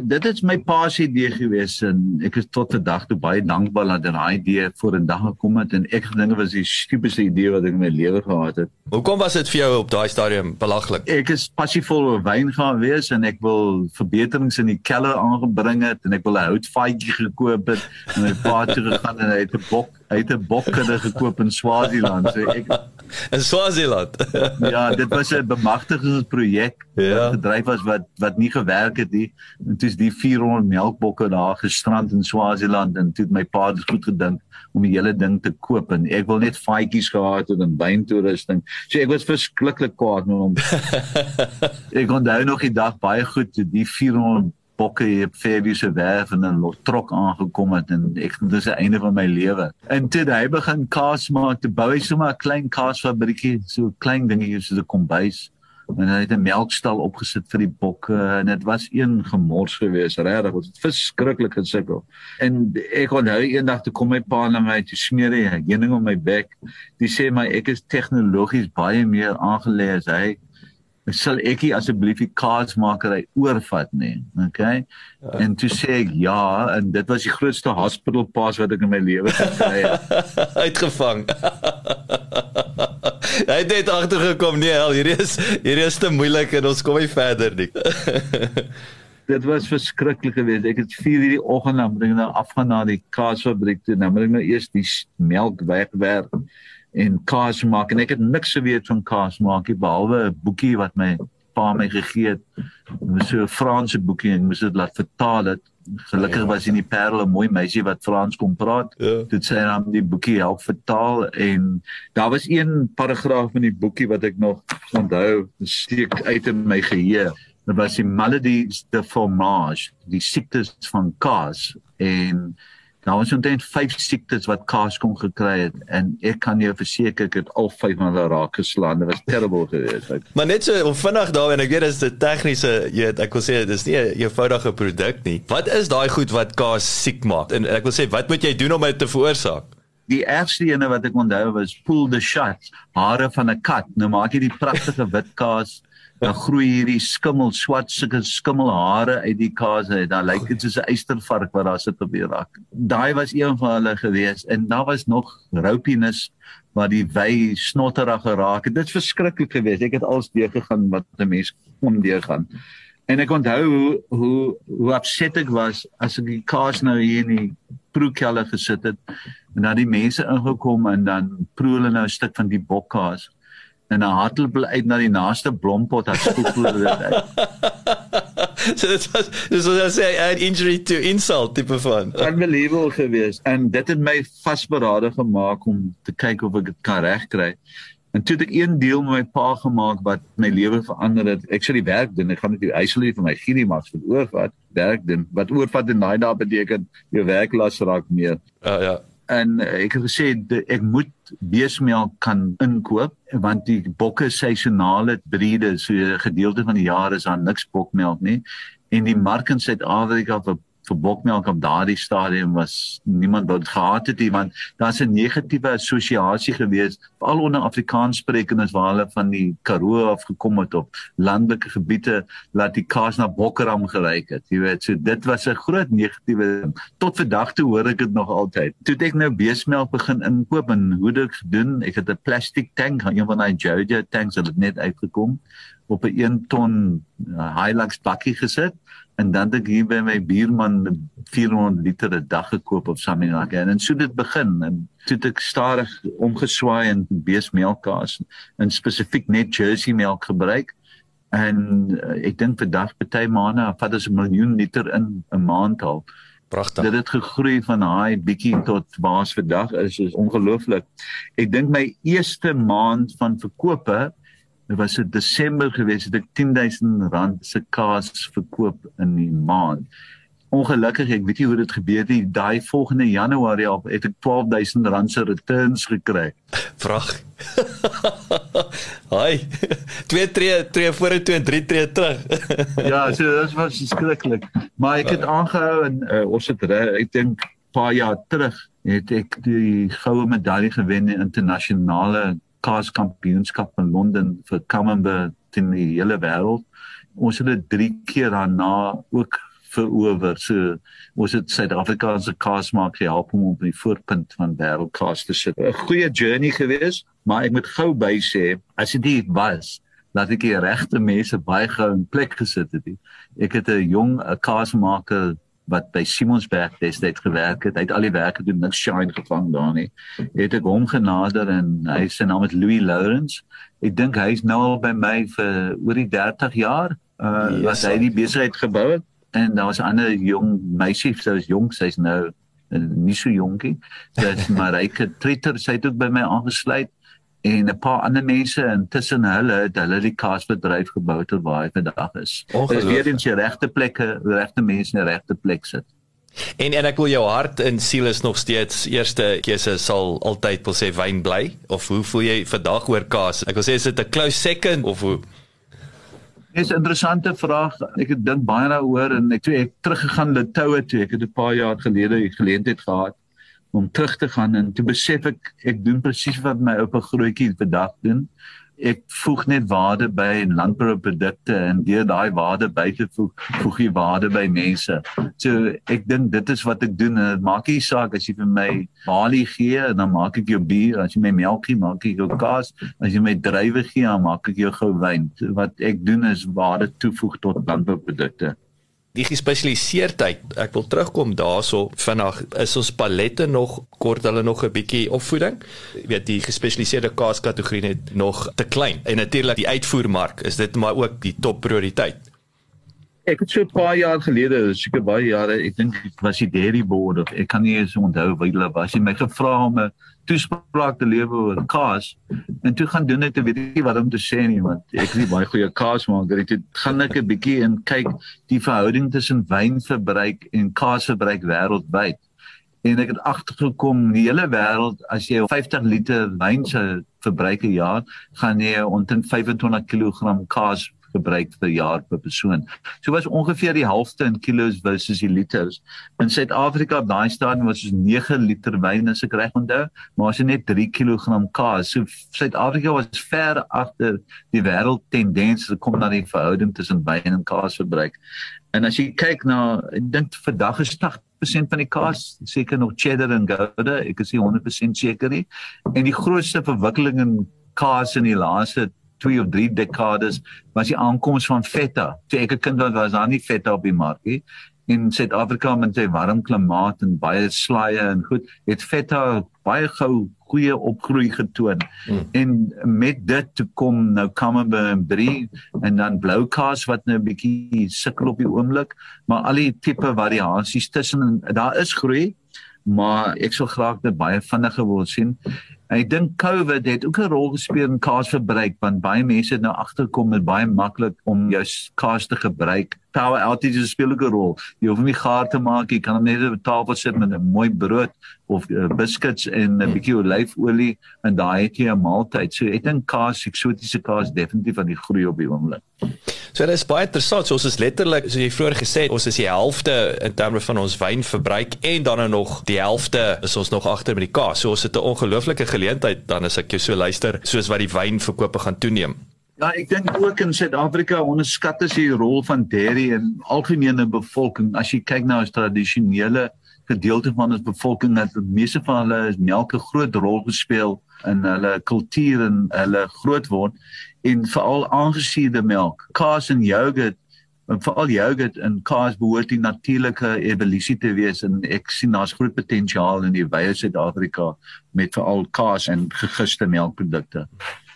dit is my pa se idee gewees en ek is tot vandag toe baie dankbaar dat daai idee voor 'n dag gekom het en ek gedink was die stupidste idee wat ek in my lewe gehad het. Hoekom was dit vir jou op daai stadium belaglik? Ek is passievol oor wyn gaan wees en ek wil verbeterings in die keller aangebring het en ek wil 'n houtvaatjie gekoop het en my pa het gegaan en hy het 'n bok hy het 'n bokkudde gekoop in Swaziland. So ek in Swaziland. ja, dit was 'n bemagtigingsprojek ja. wat gedryf was wat wat nie gewerk het nie. En toe is die 400 melkbokke daar gestrand in Swaziland en toe het my pa dit goed gedink om die hele ding te koop en ek wil net faadjies gehad het en wyntoerusting. So ek was verskriklik kwaad met hom. ek onthou nog die dag baie goed die 400 bokke hier op Fairview se werf en 'n trok aangekom het en ek dis die einde van my lewe. En toe hy begin kaas maak, te bou hy sommer 'n klein kaasfabriekie, so 'n klein dingetjie soos 'n kombuis en hy het 'n melkstal opgesit vir die bokke en dit was een gemors geweest, regtig, was verskriklik gesukkel. En ek onthou eendag toe kom my pa na my toe smeer hy 'n heuning op my bek. Hy sê my ek is tegnologies baie meer aangelê as hy sal ek asseblief die kaasmakery oorvat nê okay ja. en toe sê ek ja en dit was die grootste hospital pass wat ek in my lewe gekry het. Uitgevang. Hy het net agtergekom nee hel hier is hier is te moeilik en ons kom nie verder nie. Dit was verskriklik geweest. Ek het 4 hierdie oggend dan bring nou afgaan na die kaasfabriek toe. Dan bring nou eers die melk wegwerk en kaas maak en ek het niks geweet van kaas maak nie behalwe 'n boekie wat my pa my gegee het. Dit was so 'n Franse boekie en ek moes dit laat vertaal het. Gelukkig was in die Parel 'n mooi meisie wat Frans kon praat. Ja. Dit sê dan die boekie help vertaal en daar was een paragraaf in die boekie wat ek nog onthou, steek uit in my geheue. Dit was die maladies de fromage, die siektes van kaas en Ons het net vyf siektes wat kaas kon gekry het en ek kan jou verseker ek het al vyf van hulle raak geslaan. Dit was terrible geweest. maar net so om vinnig daar en ek weet dit is 'n tegniese jy weet ek wil sê dit is nie 'n eenvoudige produk nie. Wat is daai goed wat kaas siek maak? En ek wil sê wat moet jy doen om dit te veroorsaak? Die ergste ene wat ek onthou was pull the shot, hare van 'n kat. Nou maak jy die pragtige wit kaas dan groei hierdie skimmel swart sulke skimmelhare uit die kaas uit. Dan lyk dit soos 'n eystervark wat daar sit op die rak. Daai was een van hulle gewees en daar was nog roupinus waar die wy snotterig geraak het. Dit is verskriklik geweest. Ek het als deur gegaan wat 'n mens kon deur gaan. En ek onthou hoe hoe hoe opset ek was as ek die kaas nou hier in die proekelder gesit het en dan die mense ingekom en dan proe hulle nou 'n stuk van die bokkaas en dan hardloop hulle uit na die naaste blompot as skool dit uit. so dit was dis wat ek sê an injury to insult tipe van. Unbelievable geweest en dit het my vasberade gemaak om te kyk of ek dit kan regkry. En toe het ek een deel met my pa gemaak wat my lewe verander het. Ek die werk doen, ek gaan net die huislie vir my genie maak vir oorvat, werk doen. Wat oorvat in daai dae beteken jou werklas raak meer. Ja uh, ja en ek het gesê ek moet beesmelk kan inkoop want die bokke seisonale breede so 'n gedeelte van die jaar is daar niks bokmelk nie. En die mark in Suid-Afrika vir vir bokmelk op daardie stadium was niemand wou gehad het nie want daar's 'n negatiewe assosiasie gewees veral onder Afrikaanssprekendes waar hulle van die Karoo af gekom het op landelike gebiede laat die kaas na bokkeram gelyk het jy weet. So dit was 'n groot negatiewe tot vandag toe hoor ek dit nog altyd. Toe ek nou beesmelk begin inkoop en hoe dit gedoen ek het 'n plastiek tank een van daai Jojo tanks het net uitgekom op 'n 1 ton uh, Hilux bakkie gesit en dan het ek hier by my buurman 400 liter 'n dag gekoop op Saminaka en, en so dit begin en toe het ek stadig omgeswaai in beesmelkkaas en spesifiek net Jersey melk gebruik en uh, ek dink vandag party maande vat ons 'n miljoen liter in 'n maand al Pragtig. Dit het gegroei van daai bietjie tot waar ons vandag is, is ongelooflik. Ek dink my eerste maand van verkope Dit was in Desember gewees het ek 10000 rand se kaas verkoop in die maand. Ongelukkig, ek weet nie hoe dit gebeur nie. Daai volgende Januarie af het ek 12000 rand se returns gekry. Vrag. Haai. Twee tree tree voor en drie tree terug. ja, so dit was skrikkelik. Maar ek het aangehou en uh, ons het ek dink paar jaar terug het ek die goue medalje gewen in internasionale kaaskampioenskap in Londen vir Camembert in die hele wêreld. Ons het dit 3 keer daarna ook verower. So ons het Suid-Afrikaanse kaas maak gehelp om op die voorpunt van wêreldkaas te sit. 'n Goeie journey gewees, maar ek moet gou by sê as dit was dat ek die regte mense baie gou in plek gesit het. Ek het 'n jong kaasmaker wat by Simonsberg destyds gewerk het. Hy het al die werk gedoen, niks shine gevang daar nie. Het ek hom genader en hy se naam is Louis Lawrence. Ek dink hy's nou al by my vir oor die 30 jaar. Uh yes, wat hy die besigheid gebou het en daar was 'n ander jong meisie, sy was jonk, sy's nou uh, nie so jonkie. Sy's maar ryke tretter, sy het ook by my aangesluit en 'n paar ander mense intussen hulle het hulle die kaasbedryf gebou tot waar hy vandag is. Dit is weer in die regte plekke, die regte mense in die regte plek sit. En en ek wil jou hart en siel is nog steeds eerste keuse sal altyd wil sê wyn bly of hoe voel jy vandag oor kaas? Ek wil sê is dit 'n close second of hoe Dis 'n interessante vraag. Ek het dink baie daaroor en ek toe ek teruggegaan Litoue toe. Ek het 'n paar jaar gelede die geleentheid gehad om terug te gaan en toe besef ek ek doen presies wat my oupa grootjie vandag doen. Ek voeg net waarde by landbouprodukte en deur daai waarde by te voeg, voeg jy waarde by mense. So ek dink dit is wat ek doen en dit maak nie saak as jy vir my balie gee en dan maak ek jou bier, as jy my melk gee, maak ek jou kaas, as jy my druiwe gee, dan maak ek jou gou wyn. Wat ek doen is waarde toevoeg tot landbouprodukte die gespesialiseerdheid ek wil terugkom daarso vinnig is ons palette nog kort hulle nog 'n bietjie opvoeding? Jy weet die gespesialiseerde kaaskategorie net nog te klein. En natuurlik die uitvoermark is dit maar ook die top prioriteit ek het so 'n paar jaar gelede seker baie jare ek dink was die dairy board of ek kan nie eens onthou wie hulle was jy my gevra om 'n toespraak te lewe oor kaas en toe gaan doen ek te weet nie wat om te sê nie want ek is nie baie goeie kaasmaker ek het gaan ek 'n bietjie en kyk die verhouding tussen wynverbruik en kaasverbruik wêreldwyd. En ek het agtergekom die hele wêreld as jy 50 liter wyn se verbruik 'n jaar gaan jy omtrent 25 kg kaas gebruik per jaar per persoon. So was ongeveer die helfte in kilos versus die liters. In Suid-Afrika op daai stadium was ons 9 liter wyn as ek reg onthou, maar ons het net 3 kg kaas. So Suid-Afrika was ver agter die wêreld tendens as dit kom na die verhouding tussen wyn en kaas verbruik. En as jy kyk na ek dink vandag is 80% van die kaas seker nog cheddar en gouda, ek is nie 100% seker nie. En die grootste verwikkeling in kaas in die laaste 2 of 3 dekades was die aankoms van feta. Toe ek 'n kind was, was daar nie feta op die mark nie. In Suid-Afrika met sy warm klimaat en baie slaaie en goed, het feta baie gou goeie opgroei getoon. Hmm. En met dit toe kom nou Camembert en Brie en dan blou kaas wat nou 'n bietjie sukkel op die oomblik, maar al die tipe variasies tussen daar is groei, maar ek sou graag dit baie vinniger wil sien. Ek dink COVID het ook 'n rol gespeel in kaasverbruik want baie mense het nou agterkom met baie maklik om jou kaas te gebruik. Power outages speel ook 'n rol. Jy hoef nie gaar te maak, jy kan net op 'n tafel sit met 'n mooi brood of uh, biscuits en 'n bietjie olyfolie en daai het jy 'n maaltyd. So ek dink kaas, eksotiese kaas definitief aan die groei op die oomblik. So dit is baie interessant. So ons is letterlik, soos jy vroeër gesê het, ons is die helfte in terme van ons wynverbruik en dan nou nog die helfte is ons nog agter met die kaas. So ons het 'n ongelooflike geleentheid dan as ek jou so luister, soos wat die wynverkope gaan toeneem. Ja, ek dink ook in Suid-Afrika onderskat is die rol van dairy in algemene bevolking. As jy kyk na ons tradisionele gedeelte van ons bevolking, dat meeste van hulle is melk 'n groot rol gespeel in hulle kultuur en hulle grootword en veral aangesuurde melk, kaas en yoghurt veral yoghurt en kaas behoort die natuurlike evolusie te wees en ek sien daar's groot potensiaal in die wye Suid-Afrika met veral kaas en gegiste melkprodukte.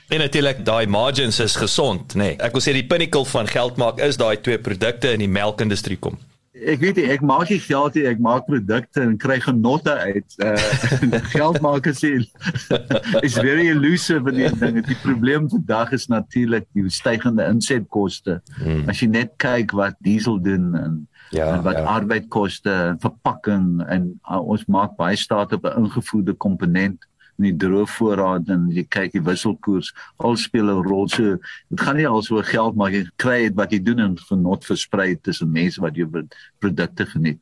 En natuurlik daai margins is gesond, nê. Nee. Ek wil sê die pinnacle van geld maak is daai twee produkte in die melkindustrie kom. Ek weet nie, ek maak nie geld nie, ek maak produkte en kry genotte uit. Uh geld maak is is very elusive in die ding. Die probleem vandag is natuurlik die stygende insetkoste. Hmm. As jy net kyk wat diesel doen en ja, en wat ja. arbeidkoste en verpakking en uh, ons maak baie staat op 'n ingevoerde komponent in die droëvoorraad en jy kyk die wisselkoers al speel 'n rol. So dit gaan nie alsoos geld maar jy kry dit wat jy doen en genot versprei tussen mense wat jou produkte geniet.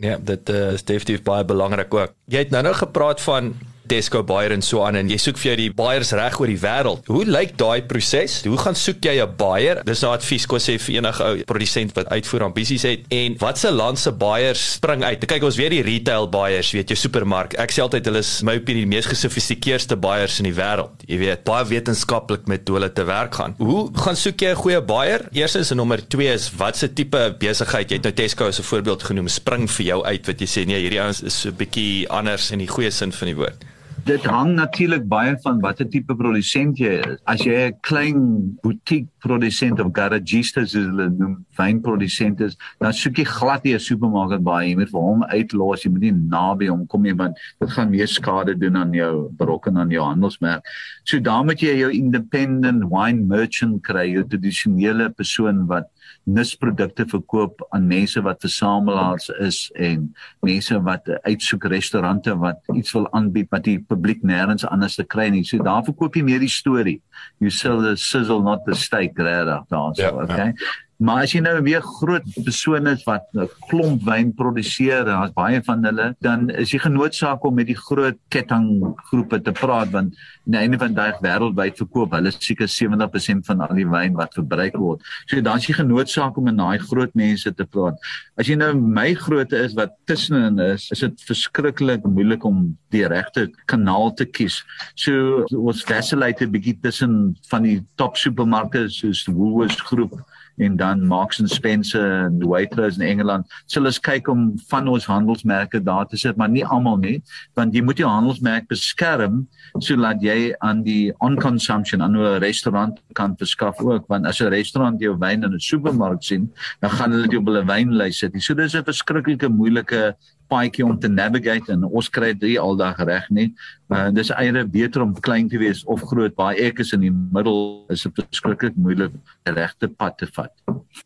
Ja dit uh, is definitief baie belangrik ook. Jy het nou nou gepraat van Tesco Bayer en so aan en jy soek vir jou die buyers reg oor die wêreld. Hoe lyk daai proses? Hoe gaan soek jy 'n buyer? Dis nou advies kos sê vir enige ou produsent wat uitvoer ambisies het. En watse land se buyers spring uit? Kyk ons weer die retail buyers, weet jy, supermark. Ek sê altyd hulle is my opinie die mees gesofistikeerde buyers in die wêreld. Jy weet, baie wetenskaplik met hulle te werk gaan. Hoe gaan soek jy 'n goeie buyer? Eerstens en nommer 2 is watse tipe besigheid? Jy het nou Tesco as 'n voorbeeld genoem, spring vir jou uit wat jy sê nee, hierdie ouens is so 'n bietjie anders in die goeie sin van die woord. Dit hang natuurlik baie van watter tipe produsent jy is. As jy 'n klein boutique produsent of garagista soos hulle noem, wynprodusent is, dan soek jy glad nie 'n supermarket baie, moet vir hom uitlos, jy moet nie naby hom kom nie want dit gaan meer skade doen aan jou berokken aan jou handelsmerk. So dan moet jy jou independent wine merchant kry, jou tradisionele persoon wat nisprodukte verkoop aan mense wat versamelaars is en mense wat uitsoek restaurante wat iets wil aanbied wat die publiek nêrens anders te kry nie. So daar verkoop jy meer die storie. You sell the sizzle not the steak regtig daar so, ja, okay? Ja. Maar as jy nou weer groot persone is wat 'n klomp wyn produseer daar's baie van hulle, dan is jy genoodsaak om met die groot kettinggroepe te praat want aan die einde van die dag wêreldwyd verkoop hulle seker 70% van al die wyn wat verbruik word. So dan is jy genoodsaak om met daai groot mense te praat. As jy nou my grootte is wat tussenin is, is dit verskriklik moeilik om die regte kanaal te kies. So ons vacillate 'n bietjie tussen van die top supermarkte soos Woolworths groep en dan Marks and Spencer en Waitrose in Engeland. So hulle kyk om van ons handelsmerke daar te sit, maar nie almal nie, want jy moet jou handelsmerk beskerm sodat jy aan die on consumption aan 'n restaurant kan verskaf ook, want as 'n restaurant jou wyn in 'n supermark sien, dan gaan hulle dit op hulle wynlys sit. So dis 'n verskriklike moeilike paadjie om te navigate en ons kry dit aldag reg nie. Uh, dis eintlik beter om klein te wees of groot. Baie ek is in die middel is 'n beskiklik moeilik regte pad te vat.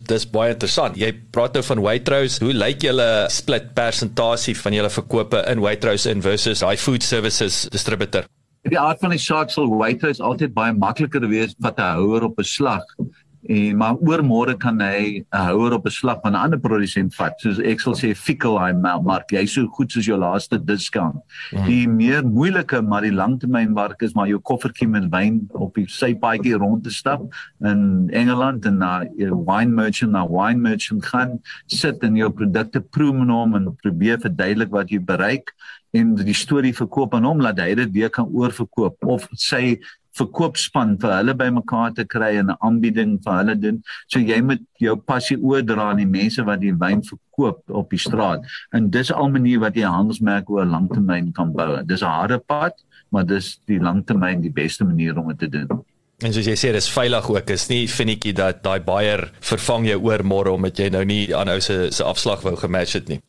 Dis baie interessant. Jy praat nou van Waitrose. Hoe lyk julle split persentasie van julle verkope in Waitrose in versus high food services distributor? Die aard van die saak sal Waitrose altyd baie makliker wees wat 'n houer op 'n slag en maar oor môre kan hy 'n houer op 'n slag van 'n ander produsent vat soos ek sal sê Fickelheim mark jy so goed soos jou laaste discount mm. die meer moeilike maar die langtermynmark is maar jou koffertjie met wyn op die sypaadjie rond te stap in Engeland en na 'n wine merchant na wine merchant gaan sit en jou produkte proe met hom en probeer verduidelik wat jy bereik en die storie verkoop aan hom laat hy dit weer kan oorverkoop of sy verkoopspan vir hulle bymekaar te kry en 'n aanbieding vir hulle doen. So jy moet jou passie oordra aan die mense wat die wyn verkoop op die straat. En dis al 'n manier wat jy handelsmerk oor langtermyn kan bou. Dis 'n harde pad, maar dis die langtermyn die beste manier om dit te doen. En soos jy sê, dis veilig ook. Is nie finetjie dat daai baier vervang jou oor môre omdat jy nou nie aanhou se se afslag wou gematch het nie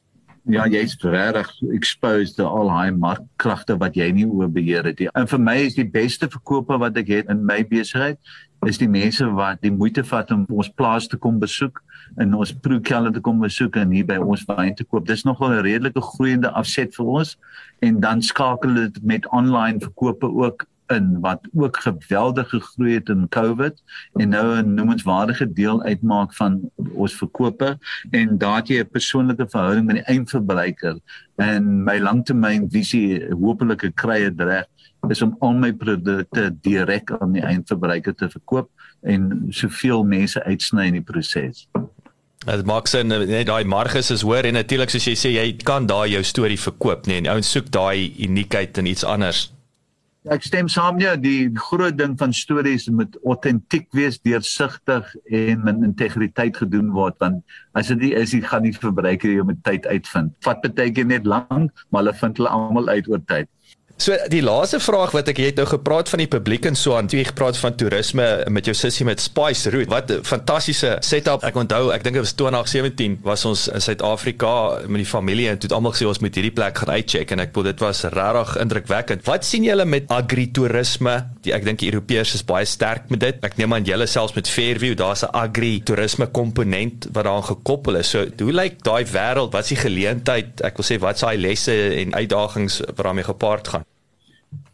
ja, jy's regtig exposed to al daai markkragte wat jy nie oor beheer het nie. En vir my is die beste verkope wat ek het in my besigheid is die mense wat die moeite vat om ons plaas te kom besoek en ons proekelle te kom besoek en hier by ons wyn te koop. Dis nogal 'n redelike groeiende afset vir ons en dan skakel dit met online verkope ook in wat ook geweldig gegroei het in COVID. En nou 'n noemenswaardige deel uitmaak van ons verkope. En daardie 'n persoonlike verhouding met die eindverbruiker. En my langtermynvisie hopelik kry dit reg is om al my produkte direk aan die eindverbruiker te verkoop en soveel mense uitsny in die proses. Dit maak sin net daai marges is hoër en natuurlik soos jy sê jy kan daai jou storie verkoop nê nee, en ouens soek daai uniekheid en iets anders Ek stem saam nie die groot ding van stories moet autentiek wees, deursigtig en met integriteit gedoen word want as dit nie is, jy gaan nie verbruiker jou met tyd uitvind. Vat baie keer net lank, maar hulle vind hulle almal uit oor tyd. So die laaste vraag wat ek het nou gepraat van die publiek en so aan, jy gepraat van toerisme met jou sussie met Spice Route. Wat 'n fantastiese setup. Ek onthou, ek dink dit was 2017 was ons in Suid-Afrika met die familie en toe het almal gesê ons moet hierdie plek gaan uitcheck en ek voel dit was regtig indrukwekkend. Wat sien julle met agri-toerisme? Die ek dink die Europeërs is baie sterk met dit. Ek neem aan julle selfs met Fairview, daar's 'n agri-toerisme komponent wat daaraan gekoppel is. So hoe lyk daai wêreld? Wat is die geleentheid? Ek wil sê wat is daai lesse en uitdagings wat daarmee gepaard gaan?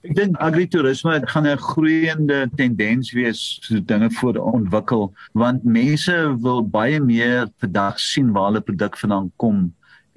Ek dink agritourisme gaan 'n groeiende tendens wees so dinge voor ontwikkel want mense wil baie meer vandag sien waar hulle produk vandaan kom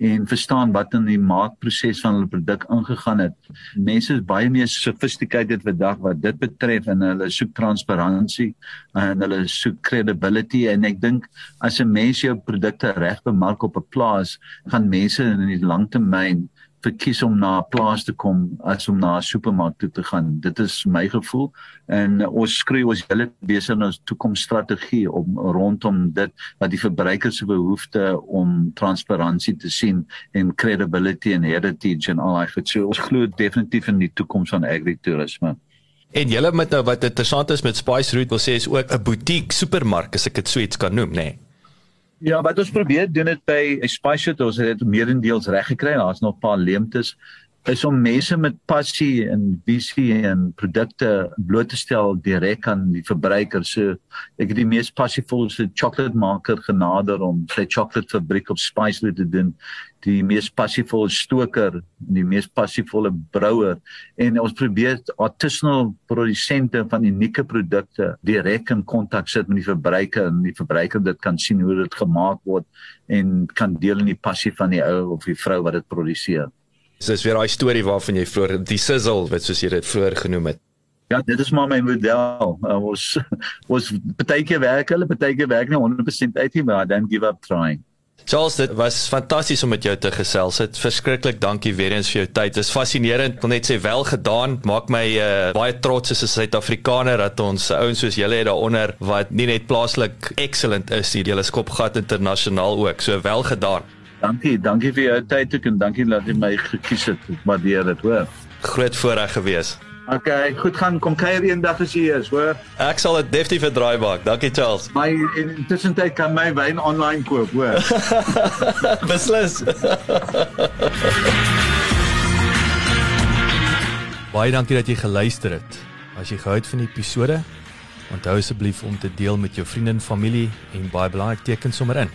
en verstaan wat in die maakproses van hulle produk ingegaan het. Mense is baie meer sophisticated vandag wat dit betref en hulle soek transparansie en hulle soek credibility en ek dink as 'n mens jou produkte reg bemark op 'n plaas, gaan mense in die langtermyn verkies om na 'n plaas te kom as om na 'n supermark toe te gaan. Dit is my gevoel en ons skryf ons hele besig 'n toekomsstrategie om rondom dit wat die verbruiker se behoefte om transparansie te sien en credibility en heritage en al daai goed. So ons glo definitief in die toekoms van agritourisme. En julle met nou wat interessant is met Spice Route wil sê is ook 'n boutique supermark as ek dit so iets kan noem, nê? Nee. Ja, wat ons probeer doen dit by Spice ons het dit meerendeels reg gekry. Daar's nog 'n paar leemtes is om mense met passie en visie en produkte bloot te stel direk aan die verbruiker. So ek het die mees passievolle chocolate maker genader om sy chocolate fabriek op Spice te doen. Die mees passievolle stoker, die mees passievolle brouwer en ons probeer artisanal produsente van unieke produkte direk in kontak sit met die verbruiker en die verbruiker dit kan sien hoe dit gemaak word en kan deel in die passie van die ou of die vrou wat dit produseer. So dis weer daai storie waarvan jy vroeër die sizzle wat soos jy dit vroeër genoem het. Ja, dit is maar my model. Uh, ons ons partykeer werk hulle, partykeer werk nie 100% uit nie, maar dan give up trying. Charles, dit was fantasties om met jou te gesels. Dit verskriklik dankie weer eens vir jou tyd. Dit is fascinerend. Ek wil net sê wel gedaan. Maak my uh, baie trots as 'n Suid-Afrikaner dat ons ouens soos julle het daaronder wat nie net plaaslik excellent is nie, julle skopgat internasionaal ook. So wel gedaan. Dankie, dankie vir jou tyd ook en dankie dat jy my gekies het. Ek waardeer dit, hoor. Groot voorreg gewees. OK, goed gaan kom kuier eendag as jy is, hoor. Ek sal dit definitief draai maak. Dankie Charles. My intussen tyd kan my wyn online koop, hoor. Beslis. Baie dankie dat jy geluister het. As jy gehou het van die episode, onthou asseblief om te deel met jou vriende en familie en baie belangrik teken sommer in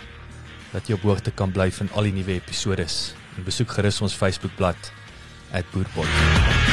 dat jy op hoogte kan bly van al die nuwe episode. Besoek gerus ons Facebookblad @boerpot.